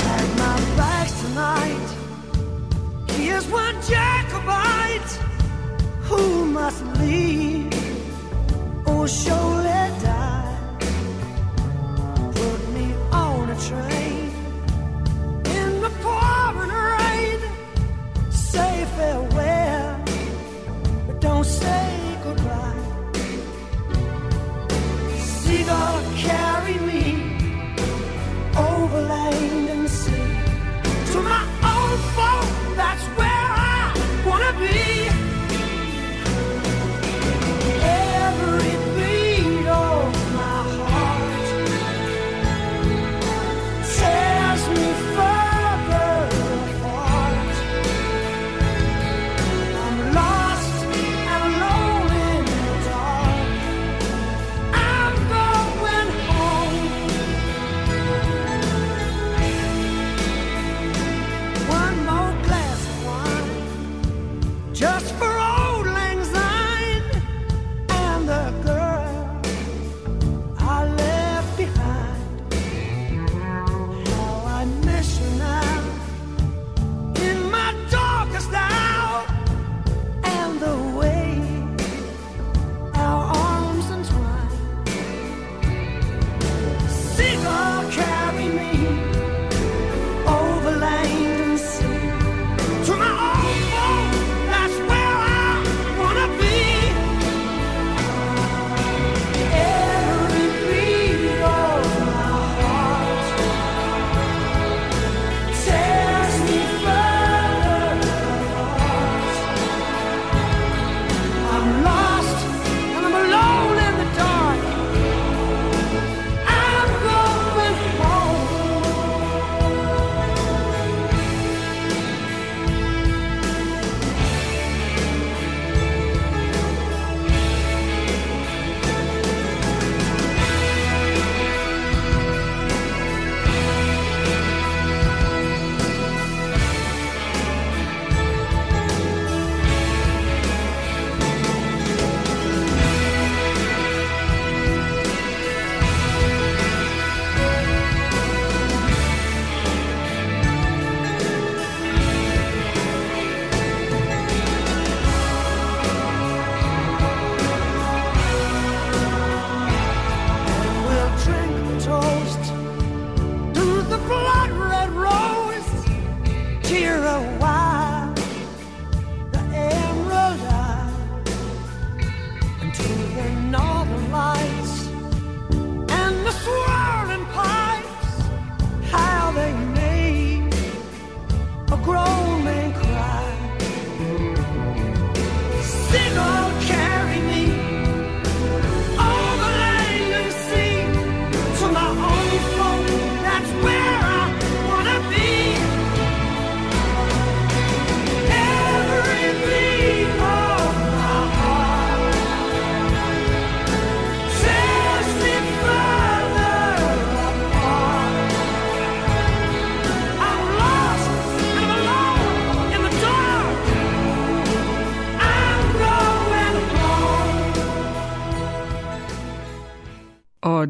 at my back tonight. Here's one who must leave or surely die. Put me on a train in the pouring rain. Say farewell, but don't say goodbye. Seagull, carry me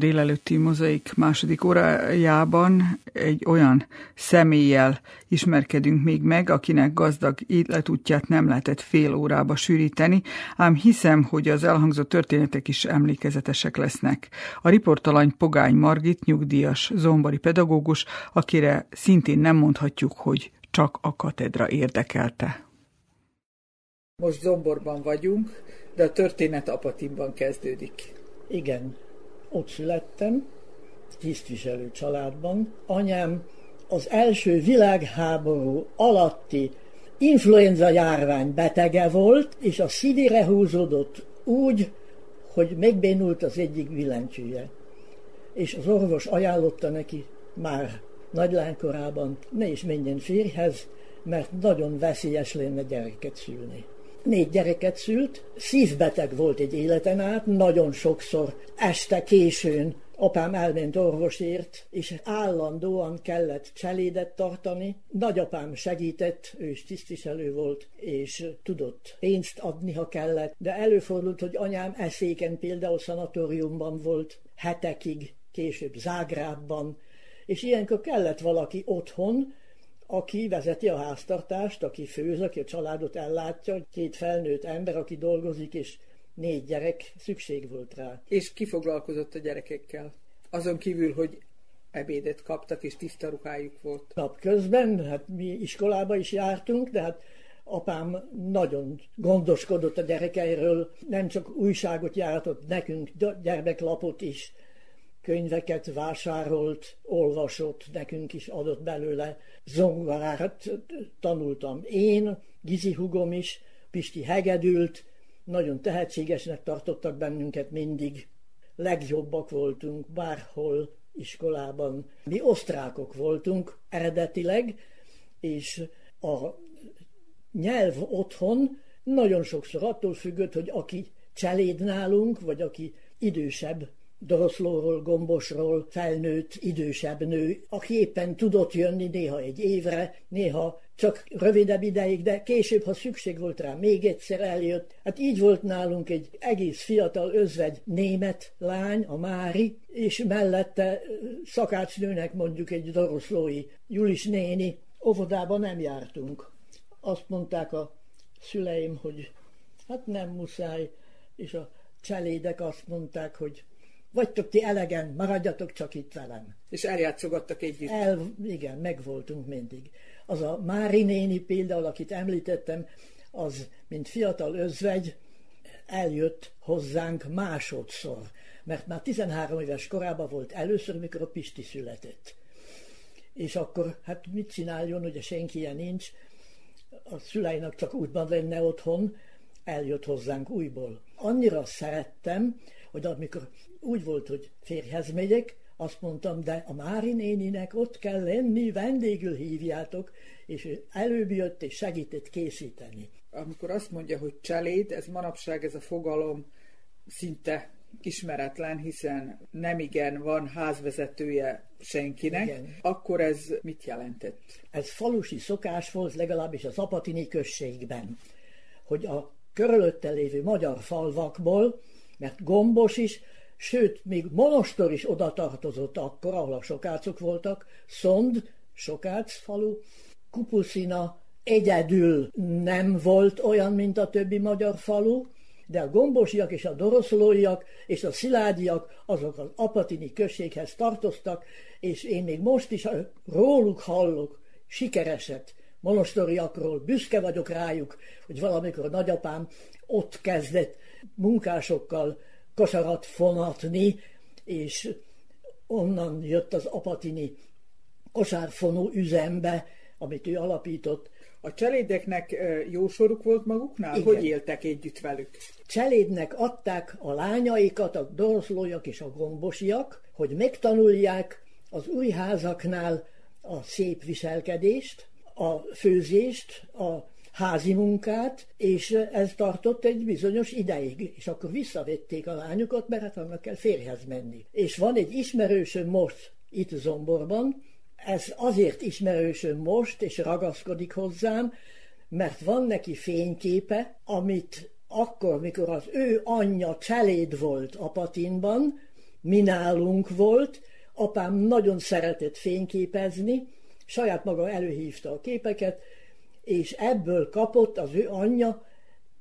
délelőtti mozaik második órájában egy olyan személlyel ismerkedünk még meg, akinek gazdag életútját nem lehetett fél órába sűríteni, ám hiszem, hogy az elhangzott történetek is emlékezetesek lesznek. A riportalany Pogány Margit, nyugdíjas zombori pedagógus, akire szintén nem mondhatjuk, hogy csak a katedra érdekelte. Most Zomborban vagyunk, de a történet Apatinban kezdődik. Igen, ott születtem, tisztviselő családban. Anyám az első világháború alatti influenza járvány betege volt, és a szívére húzódott úgy, hogy megbénult az egyik billentyűje. És az orvos ajánlotta neki már nagylánykorában, ne is menjen férjhez, mert nagyon veszélyes lenne gyereket szülni négy gyereket szült, szívbeteg volt egy életen át, nagyon sokszor este későn apám elment orvosért, és állandóan kellett cselédet tartani. Nagyapám segített, ő is tisztviselő volt, és tudott pénzt adni, ha kellett, de előfordult, hogy anyám eszéken például szanatóriumban volt hetekig, később Zágrábban, és ilyenkor kellett valaki otthon, aki vezeti a háztartást, aki főz, aki a családot ellátja, két felnőtt ember, aki dolgozik, és négy gyerek, szükség volt rá. És ki foglalkozott a gyerekekkel? Azon kívül, hogy ebédet kaptak, és tiszta ruhájuk volt. Napközben, hát mi iskolába is jártunk, de hát apám nagyon gondoskodott a gyerekeiről, nem csak újságot jártott nekünk, gyermeklapot is, könyveket vásárolt, olvasott, nekünk is adott belőle. Zongorárat tanultam én, Gizi hugom is, Pisti hegedült, nagyon tehetségesnek tartottak bennünket mindig. Legjobbak voltunk bárhol iskolában. Mi osztrákok voltunk eredetileg, és a nyelv otthon nagyon sokszor attól függött, hogy aki cseléd nálunk, vagy aki idősebb doroszlóról, gombosról, felnőtt, idősebb nő, aki éppen tudott jönni néha egy évre, néha csak rövidebb ideig, de később, ha szükség volt rá, még egyszer eljött. Hát így volt nálunk egy egész fiatal özvegy német lány, a Mári, és mellette szakácsnőnek mondjuk egy doroszlói Julis néni. Óvodában nem jártunk. Azt mondták a szüleim, hogy hát nem muszáj, és a cselédek azt mondták, hogy vagytok ti elegen, maradjatok csak itt velem. És eljátszogattak együtt. El, igen, megvoltunk mindig. Az a Mári néni például, akit említettem, az, mint fiatal özvegy, eljött hozzánk másodszor, mert már 13 éves korában volt először, mikor a Pisti született. És akkor, hát mit csináljon, ugye senki ilyen nincs, a szüleinek csak útban lenne otthon, eljött hozzánk újból. Annyira szerettem, hogy amikor úgy volt, hogy férjhez megyek, azt mondtam, de a Mári néninek ott kell lenni, vendégül hívjátok, és előbb jött és segített készíteni. Amikor azt mondja, hogy cseléd, ez manapság ez a fogalom szinte ismeretlen, hiszen nem igen van házvezetője senkinek, igen. akkor ez mit jelentett? Ez falusi szokás volt legalábbis az Apatini községben, hogy a körülötte lévő magyar falvakból mert Gombos is, sőt, még Monostor is oda tartozott akkor, ahol a sokácok voltak, Szond, Sokác falu, Kupuszina egyedül nem volt olyan, mint a többi magyar falu, de a gombosiak és a doroszlóiak és a sziládiak azok az apatini községhez tartoztak, és én még most is róluk hallok sikereset, monostoriakról, büszke vagyok rájuk, hogy valamikor nagyapám ott kezdett munkásokkal kosarat fonatni, és onnan jött az apatini kosárfonó üzembe, amit ő alapított. A cselédeknek jó soruk volt maguknál? Igen. Hogy éltek együtt velük? Cselédnek adták a lányaikat, a doroszlójak és a gombosiak, hogy megtanulják az új házaknál a szép viselkedést, a főzést, a házi munkát, és ez tartott egy bizonyos ideig, és akkor visszavették a lányokat, mert hát annak kell férjhez menni. És van egy ismerősöm most itt Zomborban, ez azért ismerősöm most, és ragaszkodik hozzám, mert van neki fényképe, amit akkor, mikor az ő anyja cseléd volt Apatinban, mi nálunk volt, apám nagyon szeretett fényképezni, saját maga előhívta a képeket, és ebből kapott az ő anyja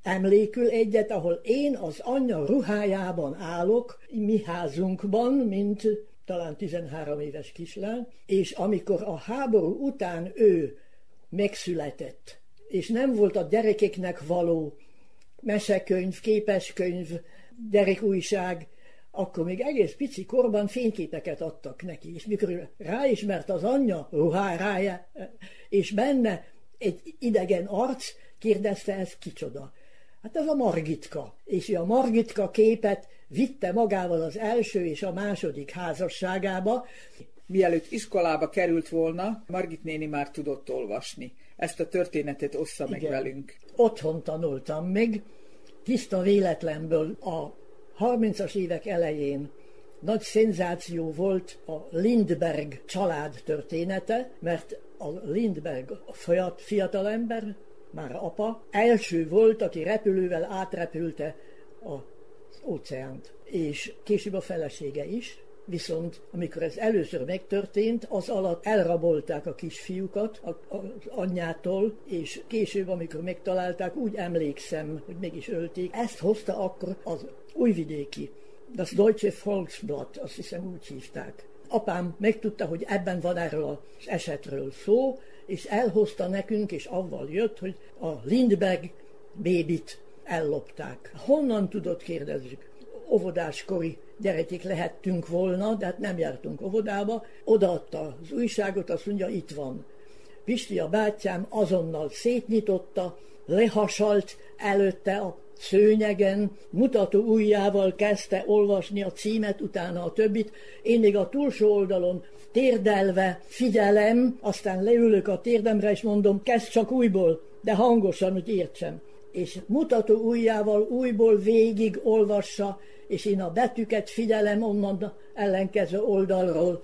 emlékül egyet, ahol én az anyja ruhájában állok, mi házunkban, mint talán 13 éves kislány, és amikor a háború után ő megszületett, és nem volt a gyerekeknek való mesekönyv, képeskönyv, gyerekújság, akkor még egész pici korban fényképeket adtak neki, és mikor ráismert az anyja ruhárája, és benne egy idegen arc, kérdezte, ez kicsoda. Hát ez a Margitka. És a Margitka képet vitte magával az első és a második házasságába. Mielőtt iskolába került volna, Margit néni már tudott olvasni. Ezt a történetet ossza meg velünk. Otthon tanultam meg, tiszta véletlenből a 30-as évek elején nagy szenzáció volt a Lindberg család története, mert a Lindberg fiatalember, már apa, első volt, aki repülővel átrepülte az óceánt, és később a felesége is, Viszont amikor ez először megtörtént, az alatt elrabolták a kisfiúkat az anyjától, és később, amikor megtalálták, úgy emlékszem, hogy meg is ölték. Ezt hozta akkor az újvidéki, das Deutsche Volksblatt, azt hiszem úgy hívták. Apám megtudta, hogy ebben van erről az esetről szó, és elhozta nekünk, és avval jött, hogy a Lindberg bébit ellopták. Honnan tudott, kérdezzük. Óvodáskori gyerekek lehettünk volna, de hát nem jártunk óvodába. Odaadta az újságot, azt mondja, itt van. Pisti a bátyám azonnal szétnyitotta, lehasalt előtte a szőnyegen, mutató ujjával kezdte olvasni a címet, utána a többit. Én még a túlsó oldalon térdelve figyelem, aztán leülök a térdemre, és mondom, kezd csak újból, de hangosan, hogy értsem. És mutató ujjával újból végig olvassa, és én a betűket figyelem onnan ellenkező oldalról,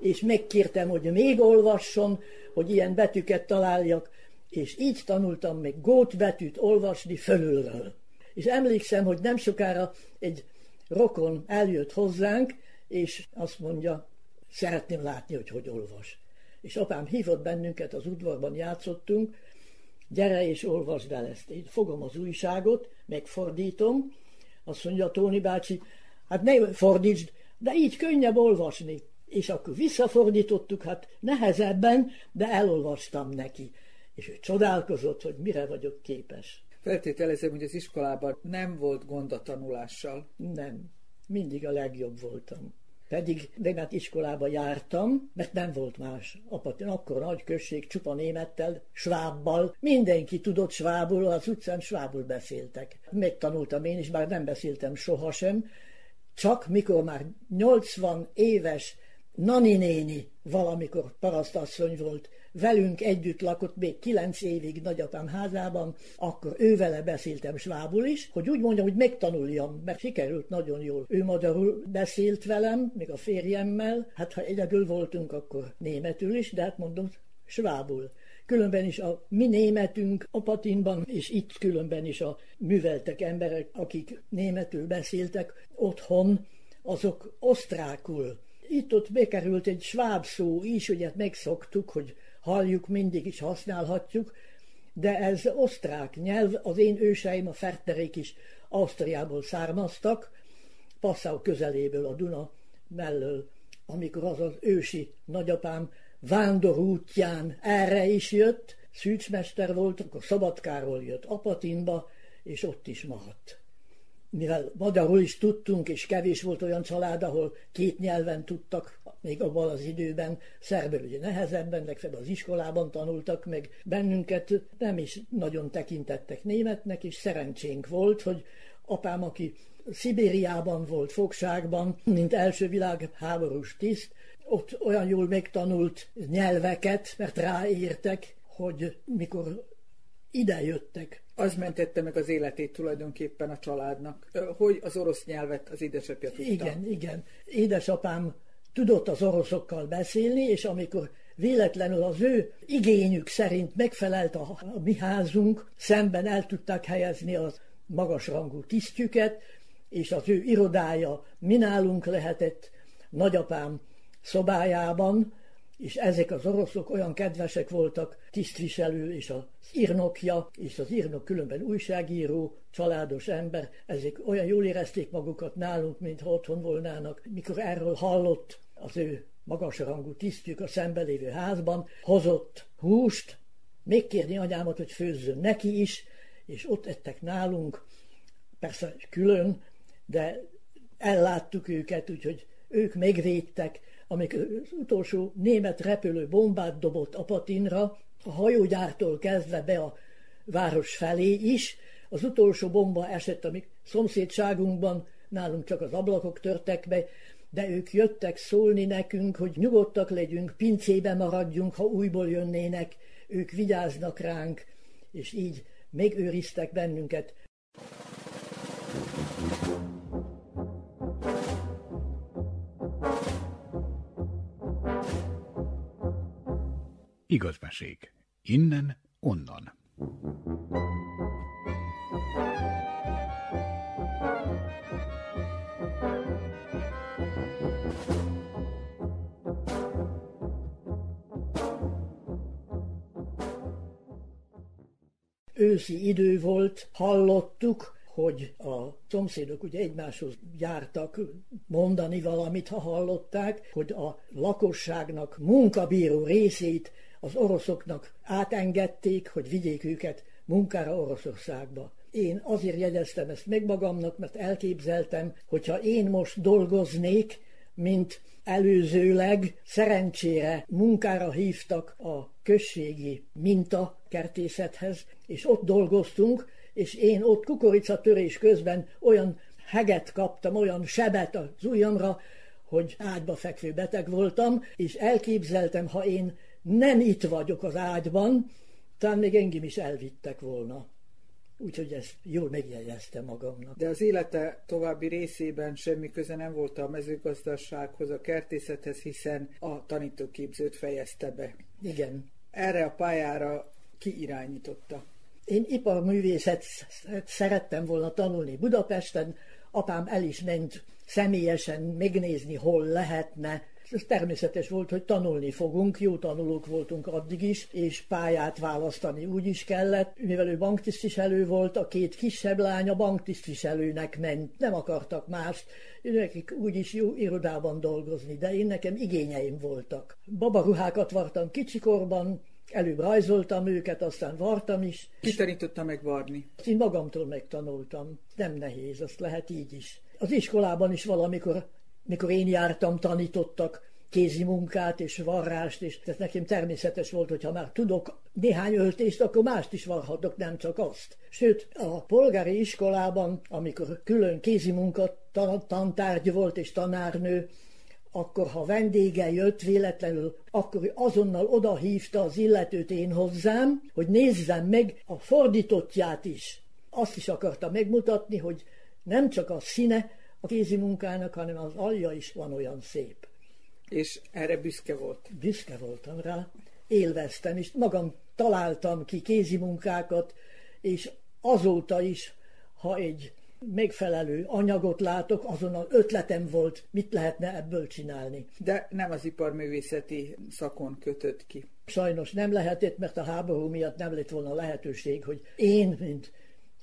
és megkértem, hogy még olvasson, hogy ilyen betűket találjak, és így tanultam meg gót betűt olvasni fölülről. És emlékszem, hogy nem sokára egy rokon eljött hozzánk, és azt mondja, szeretném látni, hogy hogy olvas. És apám hívott bennünket, az udvarban játszottunk, gyere és olvasd el ezt. Én fogom az újságot, megfordítom, azt mondja Tóni bácsi, hát ne fordítsd, de így könnyebb olvasni. És akkor visszafordítottuk, hát nehezebben, de elolvastam neki. És ő csodálkozott, hogy mire vagyok képes. Feltételezem, hogy az iskolában nem volt gond a tanulással. Nem. Mindig a legjobb voltam. Pedig német iskolába jártam, mert nem volt más. Apatin akkor nagy község, csupa némettel, svábbal. Mindenki tudott svábul, az utcán svábul beszéltek. Megtanultam én is, bár nem beszéltem sohasem, csak mikor már 80 éves Nani néni valamikor parasztasszony volt, velünk együtt lakott még kilenc évig nagyapám házában, akkor ővele beszéltem svábul is, hogy úgy mondjam, hogy megtanuljam, mert sikerült nagyon jól. Ő magyarul beszélt velem, még a férjemmel, hát ha egyedül voltunk, akkor németül is, de hát mondom, svábul. Különben is a mi németünk a patinban, és itt különben is a műveltek emberek, akik németül beszéltek otthon, azok osztrákul. Itt-ott bekerült egy sváb szó is, ugye megszoktuk, hogy halljuk, mindig is használhatjuk, de ez osztrák nyelv, az én őseim, a ferterék is Ausztriából származtak, Passau közeléből, a Duna mellől, amikor az az ősi nagyapám vándorútján erre is jött, szűcsmester volt, akkor Szabadkáról jött Apatinba, és ott is maradt mivel magyarul is tudtunk, és kevés volt olyan család, ahol két nyelven tudtak, még abban az időben, szerből ugye nehezebben, legfeljebb az iskolában tanultak, meg bennünket nem is nagyon tekintettek németnek, és szerencsénk volt, hogy apám, aki Szibériában volt fogságban, mint első világháborús tiszt, ott olyan jól megtanult nyelveket, mert ráértek, hogy mikor idejöttek az mentette meg az életét tulajdonképpen a családnak, hogy az orosz nyelvet az édesapja tudta. Igen, igen. Édesapám tudott az oroszokkal beszélni, és amikor véletlenül az ő igényük szerint megfelelt a, mi házunk, szemben el tudták helyezni az magasrangú tisztjüket, és az ő irodája mi nálunk lehetett, nagyapám szobájában, és ezek az oroszok olyan kedvesek voltak, tisztviselő és az írnokja, és az írnok különben újságíró, családos ember, ezek olyan jól érezték magukat nálunk, mintha otthon volnának. Mikor erről hallott az ő magasrangú tisztjük a szembelévő házban, hozott húst, még kérni anyámat, hogy főzzön neki is, és ott ettek nálunk, persze külön, de elláttuk őket, úgyhogy ők megvédtek, amikor az utolsó német repülő bombát dobott Apatinra, a hajógyártól kezdve be a város felé is, az utolsó bomba esett a mi szomszédságunkban, nálunk csak az ablakok törtek be, de ők jöttek szólni nekünk, hogy nyugodtak legyünk, pincébe maradjunk, ha újból jönnének, ők vigyáznak ránk, és így megőriztek bennünket. Igazmesék. Innen, onnan. Őszi idő volt, hallottuk, hogy a szomszédok ugye egymáshoz jártak mondani valamit, ha hallották, hogy a lakosságnak munkabíró részét az oroszoknak átengedték, hogy vigyék őket munkára Oroszországba. Én azért jegyeztem ezt meg magamnak, mert elképzeltem, hogyha én most dolgoznék, mint előzőleg szerencsére munkára hívtak a községi minta kertészethez, és ott dolgoztunk, és én ott kukoricatörés közben olyan heget kaptam, olyan sebet az ujjamra, hogy ágyba fekvő beteg voltam, és elképzeltem, ha én nem itt vagyok az ágyban, talán még engem is elvittek volna. Úgyhogy ezt jól megjegyeztem magamnak. De az élete további részében semmi köze nem volt a mezőgazdasághoz, a kertészethez, hiszen a tanítóképzőt fejezte be. Igen. Erre a pályára ki irányította? Én iparművészet szerettem volna tanulni Budapesten, apám el is ment személyesen megnézni, hol lehetne. Ez természetes volt, hogy tanulni fogunk, jó tanulók voltunk addig is, és pályát választani úgy is kellett. Mivel ő banktisztviselő volt, a két kisebb lánya banktisztviselőnek ment, nem akartak mást, nekik úgyis jó irodában dolgozni, de én nekem igényeim voltak. Babaruhákat vartam kicsikorban, Előbb rajzoltam őket, aztán vartam is. Ki tanította meg varni? Én magamtól megtanultam. Nem nehéz, azt lehet így is. Az iskolában is valamikor, mikor én jártam, tanítottak kézi munkát és varrást, és ez nekem természetes volt, hogy ha már tudok néhány öltést, akkor mást is varhatok, nem csak azt. Sőt, a polgári iskolában, amikor külön kézi munka tantárgy volt és tanárnő, akkor ha vendége jött véletlenül, akkor azonnal oda hívta az illetőt én hozzám, hogy nézzem meg a fordítottját is. Azt is akarta megmutatni, hogy nem csak a színe a kézi munkának, hanem az alja is van olyan szép. És erre büszke volt? Büszke voltam rá. Élveztem, és magam találtam ki kézi munkákat, és azóta is, ha egy megfelelő anyagot látok, azonnal ötletem volt, mit lehetne ebből csinálni. De nem az iparművészeti szakon kötött ki. Sajnos nem lehetett, mert a háború miatt nem lett volna lehetőség, hogy én, mint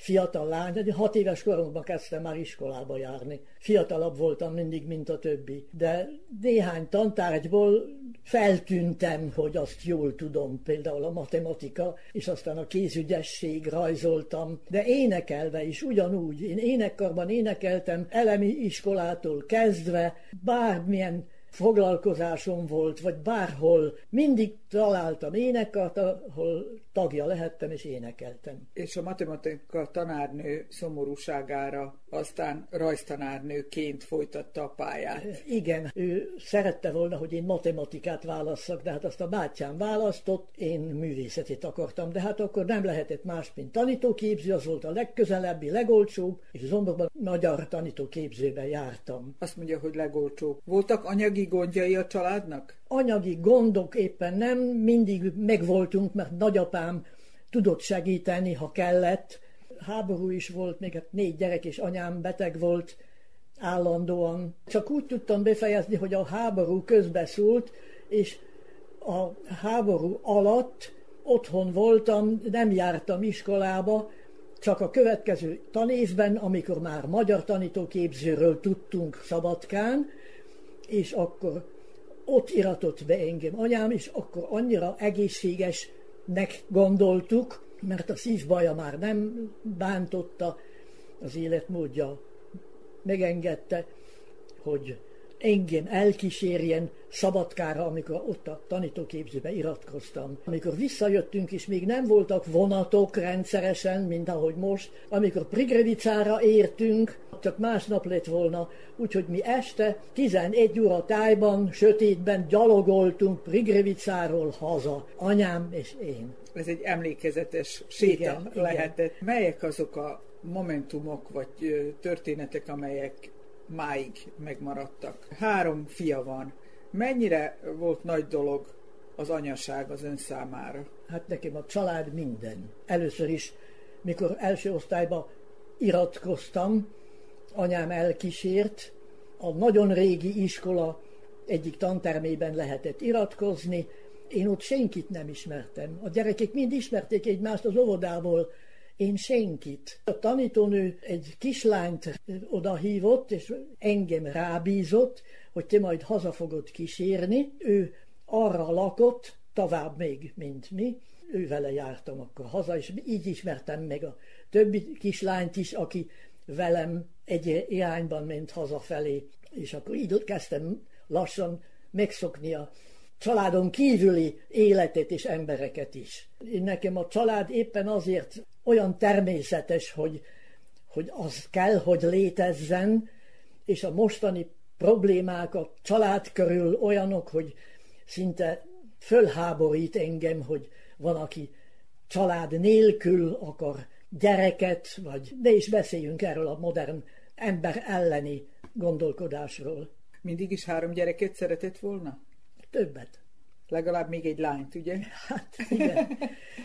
fiatal lány, de hat éves koromban kezdtem már iskolába járni. Fiatalabb voltam mindig, mint a többi. De néhány tantárgyból feltűntem, hogy azt jól tudom, például a matematika, és aztán a kézügyesség rajzoltam, de énekelve is ugyanúgy. Én énekkarban énekeltem elemi iskolától kezdve, bármilyen foglalkozásom volt, vagy bárhol, mindig találtam énekart, ahol tagja lehettem és énekeltem. És a matematika tanárnő szomorúságára aztán rajztanárnőként folytatta a pályát. Igen, ő szerette volna, hogy én matematikát válasszak, de hát azt a bátyám választott, én művészetét akartam, de hát akkor nem lehetett más, mint tanítóképző, az volt a legközelebbi, legolcsóbb, és Zomborban magyar tanítóképzőben jártam. Azt mondja, hogy legolcsóbb. Voltak anyagi gondjai a családnak? Anyagi gondok éppen nem, mindig megvoltunk, mert nagyapám tudott segíteni, ha kellett, háború is volt, még hát négy gyerek és anyám beteg volt állandóan. Csak úgy tudtam befejezni, hogy a háború közbeszúlt, és a háború alatt otthon voltam, nem jártam iskolába, csak a következő tanévben, amikor már magyar tanítóképzőről tudtunk Szabadkán, és akkor ott iratott be engem anyám, és akkor annyira egészségesnek gondoltuk, mert a szívbaja már nem bántotta, az életmódja megengedte, hogy engem elkísérjen Szabadkára, amikor ott a tanítóképzőbe iratkoztam. Amikor visszajöttünk, és még nem voltak vonatok rendszeresen, mint ahogy most, amikor Prigrevicára értünk, csak másnap lett volna, úgyhogy mi este 11 óra tájban, sötétben gyalogoltunk Prigrevicáról haza, anyám és én. Ez egy emlékezetes séta Igen, lehetett. Igen. Melyek azok a momentumok vagy történetek, amelyek máig megmaradtak? Három fia van. Mennyire volt nagy dolog az anyaság az ön számára? Hát nekem a család minden. Először is, mikor első osztályba iratkoztam, anyám elkísért, a nagyon régi iskola egyik tantermében lehetett iratkozni, én ott senkit nem ismertem. A gyerekek mind ismerték egymást az óvodából, én senkit. A tanítónő egy kislányt odahívott, és engem rábízott, hogy te majd haza fogod kísérni. Ő arra lakott, tovább még, mint mi. Ő vele jártam akkor haza, és így ismertem meg a többi kislányt is, aki velem egy irányban ment hazafelé. És akkor így kezdtem lassan megszokni a családon kívüli életet és embereket is. Én nekem a család éppen azért olyan természetes, hogy, hogy az kell, hogy létezzen, és a mostani problémák a család körül olyanok, hogy szinte fölháborít engem, hogy van, aki család nélkül akar gyereket, vagy ne is beszéljünk erről a modern ember elleni gondolkodásról. Mindig is három gyereket szeretett volna? Többet. Legalább még egy lányt, ugye? Hát igen.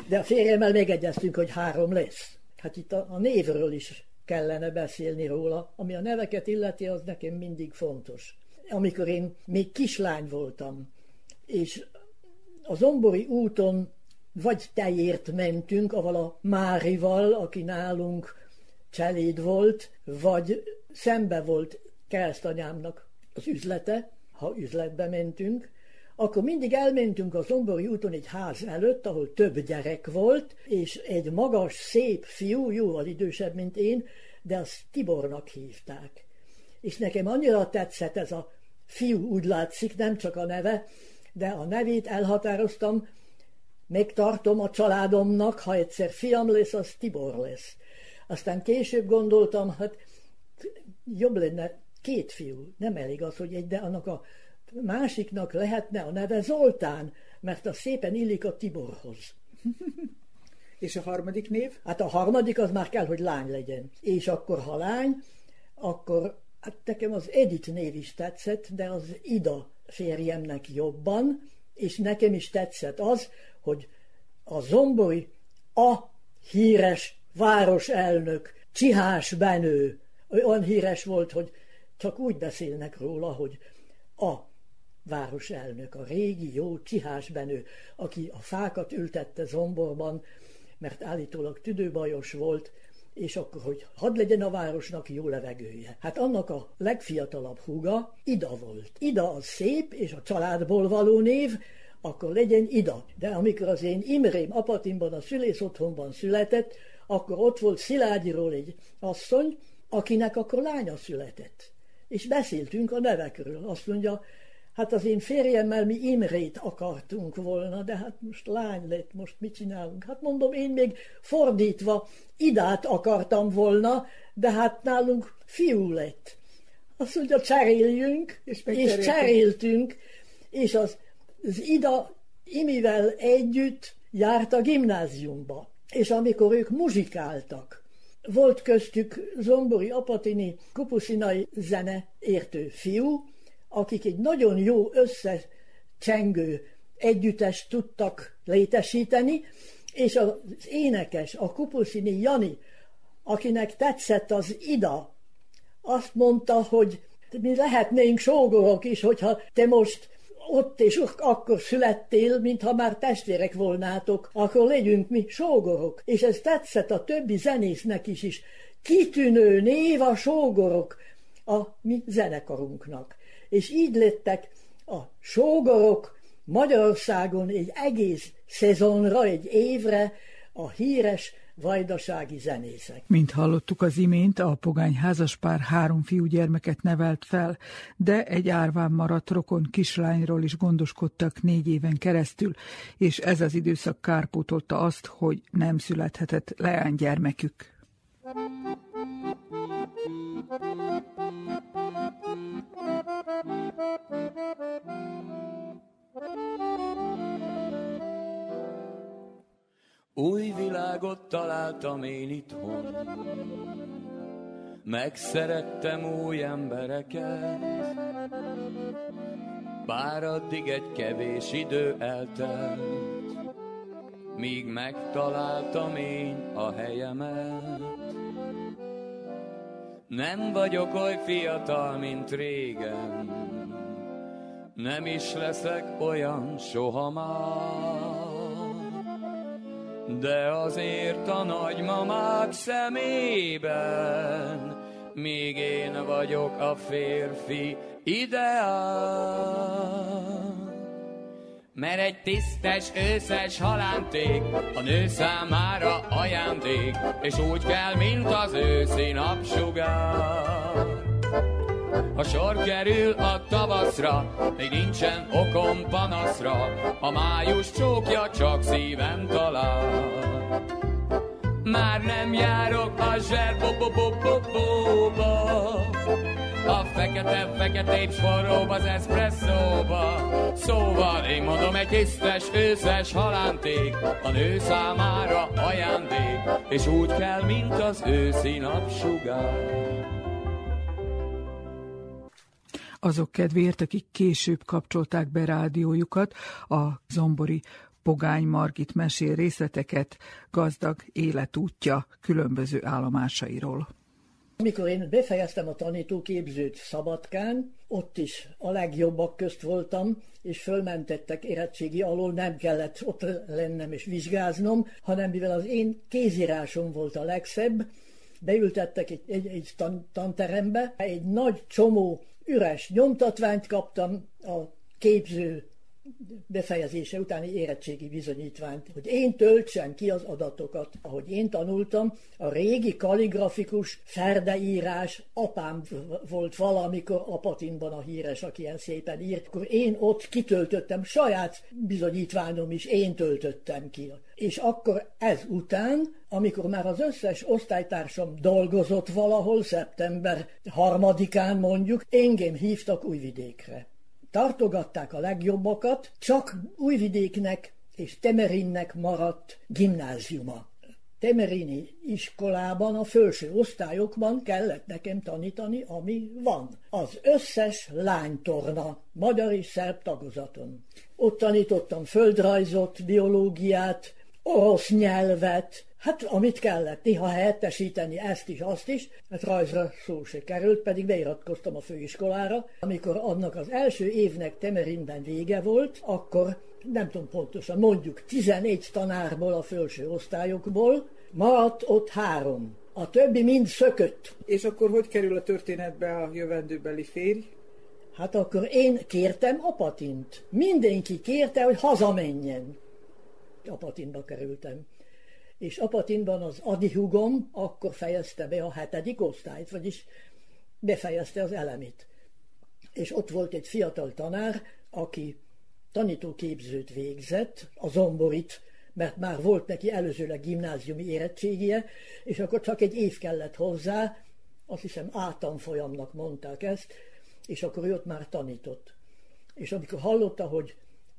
De a férjemmel megegyeztünk, hogy három lesz. Hát itt a, a névről is kellene beszélni róla. Ami a neveket illeti, az nekem mindig fontos. Amikor én még kislány voltam, és a Zombori úton vagy tejért mentünk, aval a Márival, aki nálunk cseléd volt, vagy szembe volt keresztanyámnak az üzlete, ha üzletbe mentünk, akkor mindig elmentünk a Zombori úton egy ház előtt, ahol több gyerek volt, és egy magas, szép fiú, jóval idősebb, mint én, de azt Tibornak hívták. És nekem annyira tetszett ez a fiú, úgy látszik, nem csak a neve, de a nevét elhatároztam, megtartom a családomnak, ha egyszer fiam lesz, az Tibor lesz. Aztán később gondoltam, hát jobb lenne két fiú, nem elég az, hogy egy, de annak a másiknak lehetne a neve Zoltán, mert a szépen illik a Tiborhoz. És a harmadik név? Hát a harmadik az már kell, hogy lány legyen. És akkor, ha lány, akkor hát nekem az Edith név is tetszett, de az Ida férjemnek jobban, és nekem is tetszett az, hogy a Zombori a híres városelnök, Csihás Benő, olyan híres volt, hogy csak úgy beszélnek róla, hogy a városelnök, a régi jó Csihás Benő, aki a fákat ültette Zomborban, mert állítólag tüdőbajos volt, és akkor, hogy hadd legyen a városnak jó levegője. Hát annak a legfiatalabb húga Ida volt. Ida az szép, és a családból való név, akkor legyen Ida. De amikor az én Imrém Apatimban, a szülész otthonban született, akkor ott volt Szilágyiról egy asszony, akinek akkor lánya született. És beszéltünk a nevekről. Azt mondja, Hát az én férjemmel mi Imrét akartunk volna, de hát most lány lett, most mit csinálunk? Hát mondom, én még fordítva idát akartam volna, de hát nálunk fiú lett. Azt mondja, cseréljünk, és, és cseréltünk, és az, az Ida Imivel együtt járt a gimnáziumba. És amikor ők muzsikáltak, volt köztük Zombori Apatini kupuszinai zene értő fiú, akik egy nagyon jó összecsengő együttest tudtak létesíteni, és az énekes, a Kupuszini Jani, akinek tetszett az ida, azt mondta, hogy mi lehetnénk sógorok is, hogyha te most ott és akkor születtél, mintha már testvérek volnátok, akkor legyünk mi sógorok. És ez tetszett a többi zenésznek is, is. Kitűnő név a sógorok a mi zenekarunknak. És így lettek a sógorok Magyarországon egy egész szezonra, egy évre a híres vajdasági zenészek. Mint hallottuk az imént, a pogány házaspár három fiúgyermeket nevelt fel, de egy árván maradt rokon kislányról is gondoskodtak négy éven keresztül, és ez az időszak kárpótolta azt, hogy nem születhetett leánygyermekük. Új világot találtam én itthon, megszerettem új embereket, bár addig egy kevés idő eltelt, míg megtaláltam én a helyemet. Nem vagyok oly fiatal, mint régen, nem is leszek olyan soha már. De azért a nagymamák szemében még én vagyok a férfi ideál. Mert egy tisztes, őszes halánték a nő számára ajándék, és úgy kell, mint az őszi napsugár. Ha sor kerül a tavaszra, még nincsen okom panaszra, a május csókja csak szívem talál. Már nem járok a zserbobobobobóba, a fekete-feketép forróba az eszpresszóba. Szóval én mondom egy tisztes, őszes halánték, a nő számára ajándék, és úgy kell, mint az őszi napsugár azok kedvéért, akik később kapcsolták be rádiójukat, a zombori Pogány Margit mesél részleteket gazdag életútja különböző állomásairól. Amikor én befejeztem a tanítóképzőt Szabadkán, ott is a legjobbak közt voltam, és fölmentettek érettségi alól, nem kellett ott lennem és vizsgáznom, hanem mivel az én kézírásom volt a legszebb, beültettek egy, egy, egy tan, tanterembe, egy nagy csomó üres nyomtatványt kaptam a képző befejezése utáni érettségi bizonyítványt, hogy én töltsem ki az adatokat. Ahogy én tanultam, a régi kaligrafikus ferdeírás, apám volt valamikor Apatinban a híres, aki ilyen szépen írt, akkor én ott kitöltöttem, saját bizonyítványom is én töltöttem ki. És akkor ez után, amikor már az összes osztálytársam dolgozott valahol, szeptember harmadikán mondjuk, engem hívtak Újvidékre tartogatták a legjobbakat, csak Újvidéknek és Temerinnek maradt gimnáziuma. Temerini iskolában a felső osztályokban kellett nekem tanítani, ami van. Az összes lánytorna, magyar és szerb tagozaton. Ott tanítottam földrajzot, biológiát, orosz nyelvet, Hát, amit kellett, néha helyettesíteni ezt is, azt is, mert rajzra szó se került, pedig beiratkoztam a főiskolára. Amikor annak az első évnek Temerinben vége volt, akkor nem tudom pontosan, mondjuk 11 tanárból a felső osztályokból, maradt ott három. A többi mind szökött. És akkor hogy kerül a történetbe a jövendőbeli férj? Hát akkor én kértem apatint. Mindenki kérte, hogy hazamenjen. Apatinba kerültem és Apatinban az adihugom akkor fejezte be a hetedik osztályt, vagyis befejezte az elemit. És ott volt egy fiatal tanár, aki tanítóképzőt végzett, a zomborit, mert már volt neki előzőleg gimnáziumi érettségie, és akkor csak egy év kellett hozzá, azt hiszem átanfolyamnak mondták ezt, és akkor ő ott már tanított. És amikor hallotta, hogy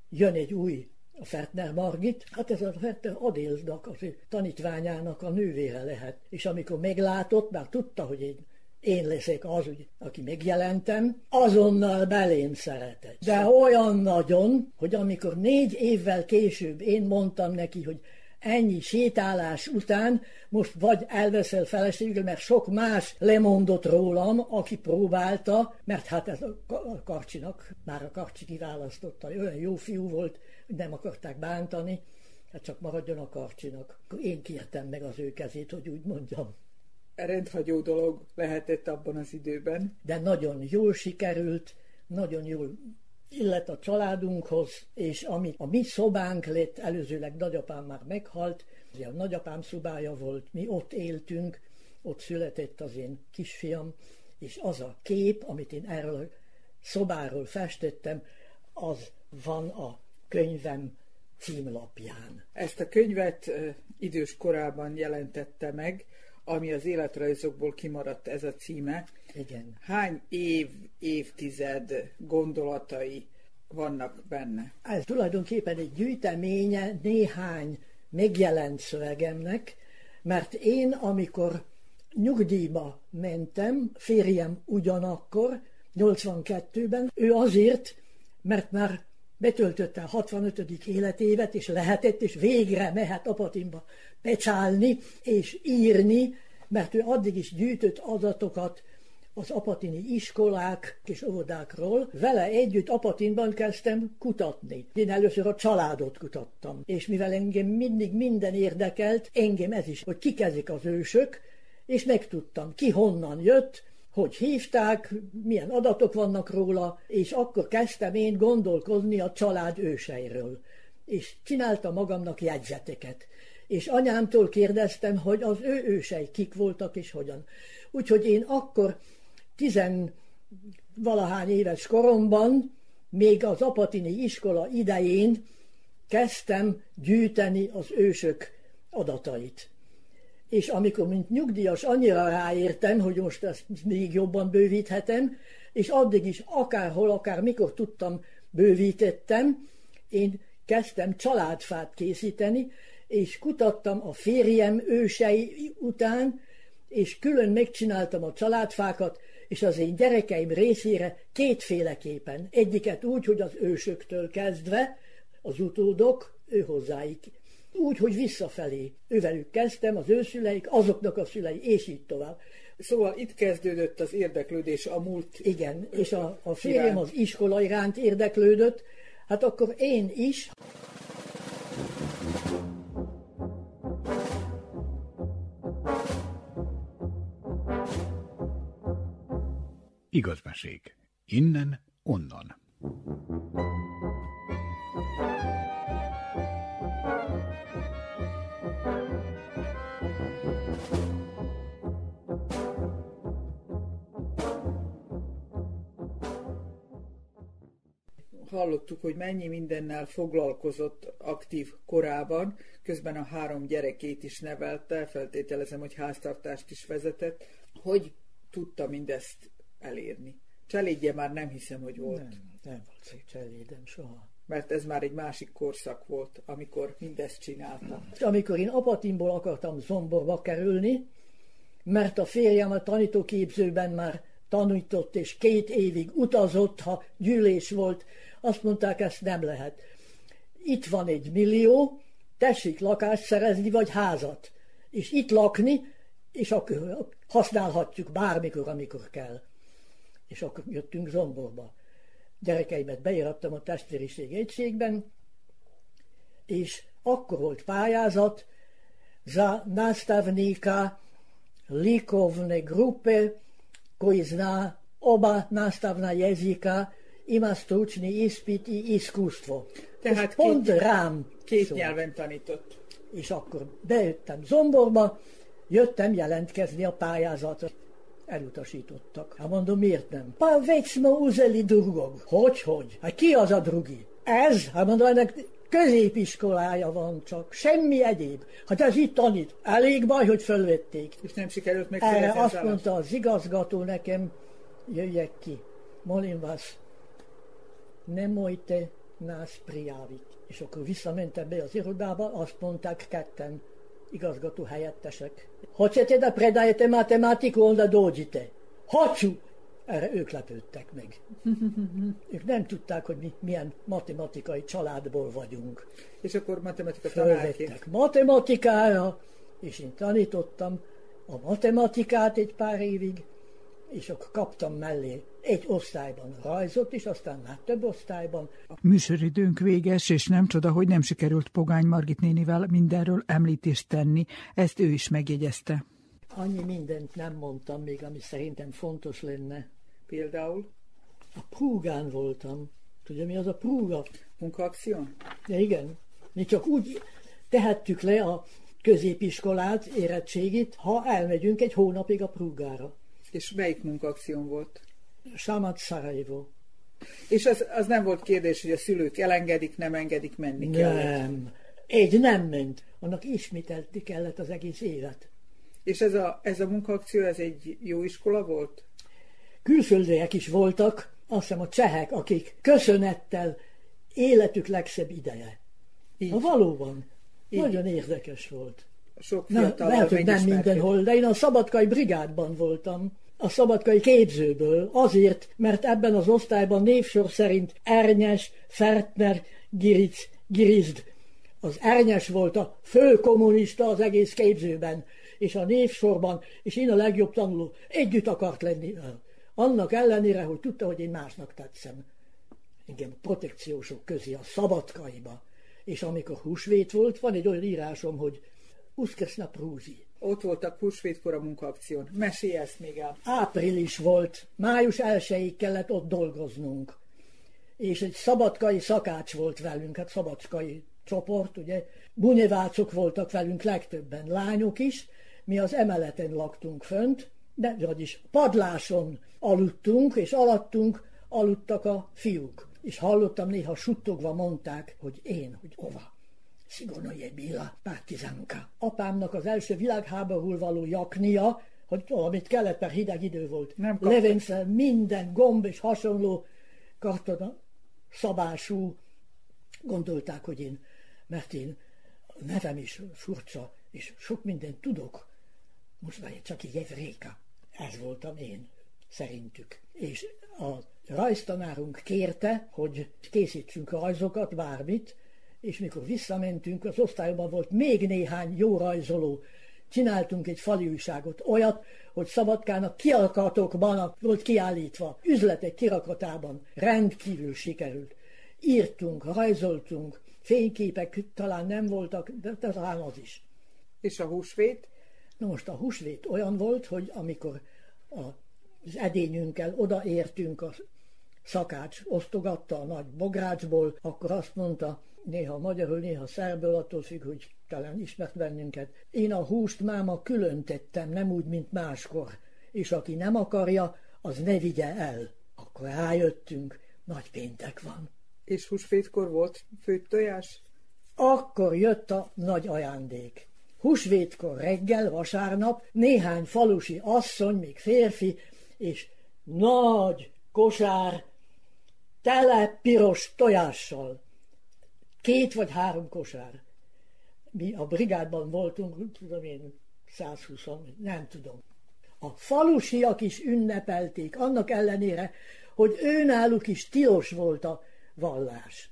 jön egy új a Fertner Margit, hát ez a Fertner Adélnak, az tanítványának a nővére lehet. És amikor meglátott, már tudta, hogy én, én leszek az, aki megjelentem, azonnal belém szeretett. De olyan nagyon, hogy amikor négy évvel később én mondtam neki, hogy ennyi sétálás után most vagy elveszel feleségül, mert sok más lemondott rólam, aki próbálta, mert hát ez a karcsinak, már a karcsi kiválasztotta, olyan jó fiú volt, hogy nem akarták bántani, hát csak maradjon a karcsinak. Én kértem meg az ő kezét, hogy úgy mondjam. Rendhagyó dolog lehetett abban az időben. De nagyon jól sikerült, nagyon jól illet a családunkhoz, és ami a mi szobánk lett, előzőleg nagyapám már meghalt, a nagyapám szobája volt, mi ott éltünk, ott született az én kisfiam, és az a kép, amit én erről a szobáról festettem, az van a könyvem címlapján. Ezt a könyvet idős korában jelentette meg, ami az életrajzokból kimaradt ez a címe. Igen. Hány év, évtized gondolatai vannak benne? Ez tulajdonképpen egy gyűjteménye néhány megjelent szövegemnek, mert én, amikor nyugdíjba mentem, férjem ugyanakkor, 82-ben, ő azért, mert már betöltötte a 65. életévet, és lehetett, és végre mehet apatimba pecsálni és írni, mert ő addig is gyűjtött adatokat az apatini iskolák és óvodákról. Vele együtt Apatinban kezdtem kutatni. Én először a családot kutattam, és mivel engem mindig minden érdekelt, engem ez is, hogy kik ezek az ősök, és megtudtam, ki honnan jött, hogy hívták, milyen adatok vannak róla, és akkor kezdtem én gondolkozni a család őseiről. És csináltam magamnak jegyzeteket. És anyámtól kérdeztem, hogy az ő ősei kik voltak és hogyan. Úgyhogy én akkor tizen valahány éves koromban, még az apatini iskola idején kezdtem gyűjteni az ősök adatait és amikor, mint nyugdíjas, annyira ráértem, hogy most ezt még jobban bővíthetem, és addig is akárhol, akár mikor tudtam, bővítettem, én kezdtem családfát készíteni, és kutattam a férjem ősei után, és külön megcsináltam a családfákat, és az én gyerekeim részére kétféleképpen. Egyiket úgy, hogy az ősöktől kezdve, az utódok, ő hozzáik úgy, hogy visszafelé. Ővelük kezdtem, az ő szüleik, azoknak a szülei, és így tovább. Szóval itt kezdődött az érdeklődés a múlt. Igen, és a, a férjem az iskola iránt érdeklődött, hát akkor én is. Igazmesék. Innen, onnan. hallottuk, hogy mennyi mindennel foglalkozott aktív korában, közben a három gyerekét is nevelte, feltételezem, hogy háztartást is vezetett. Hogy tudta mindezt elérni? Cselédje már nem hiszem, hogy volt. Nem, nem volt cselédem soha. Mert ez már egy másik korszak volt, amikor mindezt csinálta. Amikor én Apatinból akartam Zomborba kerülni, mert a férjem a tanítóképzőben már tanított, és két évig utazott, ha gyűlés volt, azt mondták, ezt nem lehet. Itt van egy millió, tessék lakást szerezni, vagy házat, és itt lakni, és akkor használhatjuk bármikor, amikor kell. És akkor jöttünk Zomborba. Gyerekeimet beírattam a testvériség egységben, és akkor volt pályázat, za nastavnika likovne grupe koji zna oba nastavna jezika ima stručni ispit i iskustvo. Tehát pont két, rám Két szól. nyelven tanított. És akkor bejöttem Zomborba, jöttem jelentkezni a pályázatra. Elutasítottak. Hát mondom, miért nem? Pa vecmo uzeli drugog. Hogy, hogy? Hát ki az a drugi? Ez? Hát mondom, ennek középiskolája van csak, semmi egyéb. Hát ez itt tanít. Elég baj, hogy fölvették. És nem sikerült meg Erre azt mondta az igazgató nekem, jöjjek ki. Molim vas, nemojte nás prijavit. És akkor visszamentem be az irodába, azt mondták ketten, igazgató helyettesek. Hoćete da predajete matematiku, onda dođite. Hoću! Erre ők lepődtek meg. ők nem tudták, hogy mi milyen matematikai családból vagyunk. És akkor matematika tanárként. matematikára, és én tanítottam a matematikát egy pár évig, és akkor kaptam mellé egy osztályban rajzot, és aztán már több osztályban. Műsoridőnk véges, és nem csoda, hogy nem sikerült Pogány Margit nénivel mindenről említést tenni. Ezt ő is megjegyezte. Annyi mindent nem mondtam még, ami szerintem fontos lenne. Például? A prúgán voltam. Tudja, mi az a prúga? Munkaakció? De igen. Mi csak úgy tehettük le a középiskolát, érettségit, ha elmegyünk egy hónapig a prúgára. És melyik munkaakción volt? Samat Sarajevo. És az, az nem volt kérdés, hogy a szülők elengedik, nem engedik, menni kellett. Nem. Egy nem ment. Annak ismételni kellett az egész élet. És ez a, ez a munkaakció, ez egy jó iskola volt? Külföldiek is voltak, azt hiszem a csehek, akik köszönettel életük legszebb ideje. Így. Na valóban. Így. Nagyon érdekes volt. Sok Na, lehet, hogy nem mindenhol, de én a szabadkai brigádban voltam, a szabadkai képzőből, azért, mert ebben az osztályban névsor szerint Ernyes, Fertner, Giric, Girizd. Az Ernyes volt a fő kommunista az egész képzőben, és a névsorban, és én a legjobb tanuló, együtt akart lenni. Annak ellenére, hogy tudta, hogy én másnak tetszem. Engem protekciósok közé a szabadkaiba. És amikor húsvét volt, van egy olyan írásom, hogy Uszkeszna Prúzi. Ott voltak húsvétkor a munkaakción. Mesélj ezt még el. Április volt, május 1 kellett ott dolgoznunk. És egy szabadkai szakács volt velünk, hát szabadkai csoport, ugye. Bunyevácok voltak velünk legtöbben, lányok is. Mi az emeleten laktunk fönt, de vagyis padláson aludtunk, és alattunk aludtak a fiúk. És hallottam néha suttogva mondták, hogy én, hogy ova. Szigonoje Béla, Pártizánka. Apámnak az első világháborúból való jaknia, hogy valamit kellett, mert hideg idő volt. Nem. Levenszel minden gomb és hasonló kartona szabású. Gondolták, hogy én, mert én a nevem is furcsa, és sok mindent tudok. Most már csak egy evréka. Ez voltam én, szerintük. És a rajztanárunk kérte, hogy készítsünk rajzokat, bármit, és mikor visszamentünk, az osztályban volt még néhány jó rajzoló. Csináltunk egy fali újságot, olyat, hogy Szabadkának kirakatokban volt kiállítva, üzletek kirakatában. Rendkívül sikerült. Írtunk, rajzoltunk, fényképek talán nem voltak, de talán az is. És a húsvét? Na most a húsvét olyan volt, hogy amikor a, az edényünkkel odaértünk, a szakács osztogatta a nagy bográcsból, akkor azt mondta, néha magyarul, néha szerből, attól függ, hogy talán ismert bennünket. Én a húst máma külön tettem, nem úgy, mint máskor, és aki nem akarja, az ne vigye el. Akkor rájöttünk, nagy péntek van. És húsvétkor volt főtt tojás? Akkor jött a nagy ajándék. Húsvétkor reggel, vasárnap néhány falusi asszony, még férfi, és nagy kosár tele piros tojással. Két vagy három kosár. Mi a brigádban voltunk, tudom én, 120, nem tudom. A falusiak is ünnepelték, annak ellenére, hogy őnáluk is tilos volt a vallás.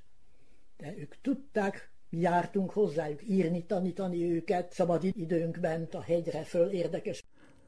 De ők tudták, jártunk hozzájuk írni, tanítani őket, szabad időnkben a hegyre föl érdekes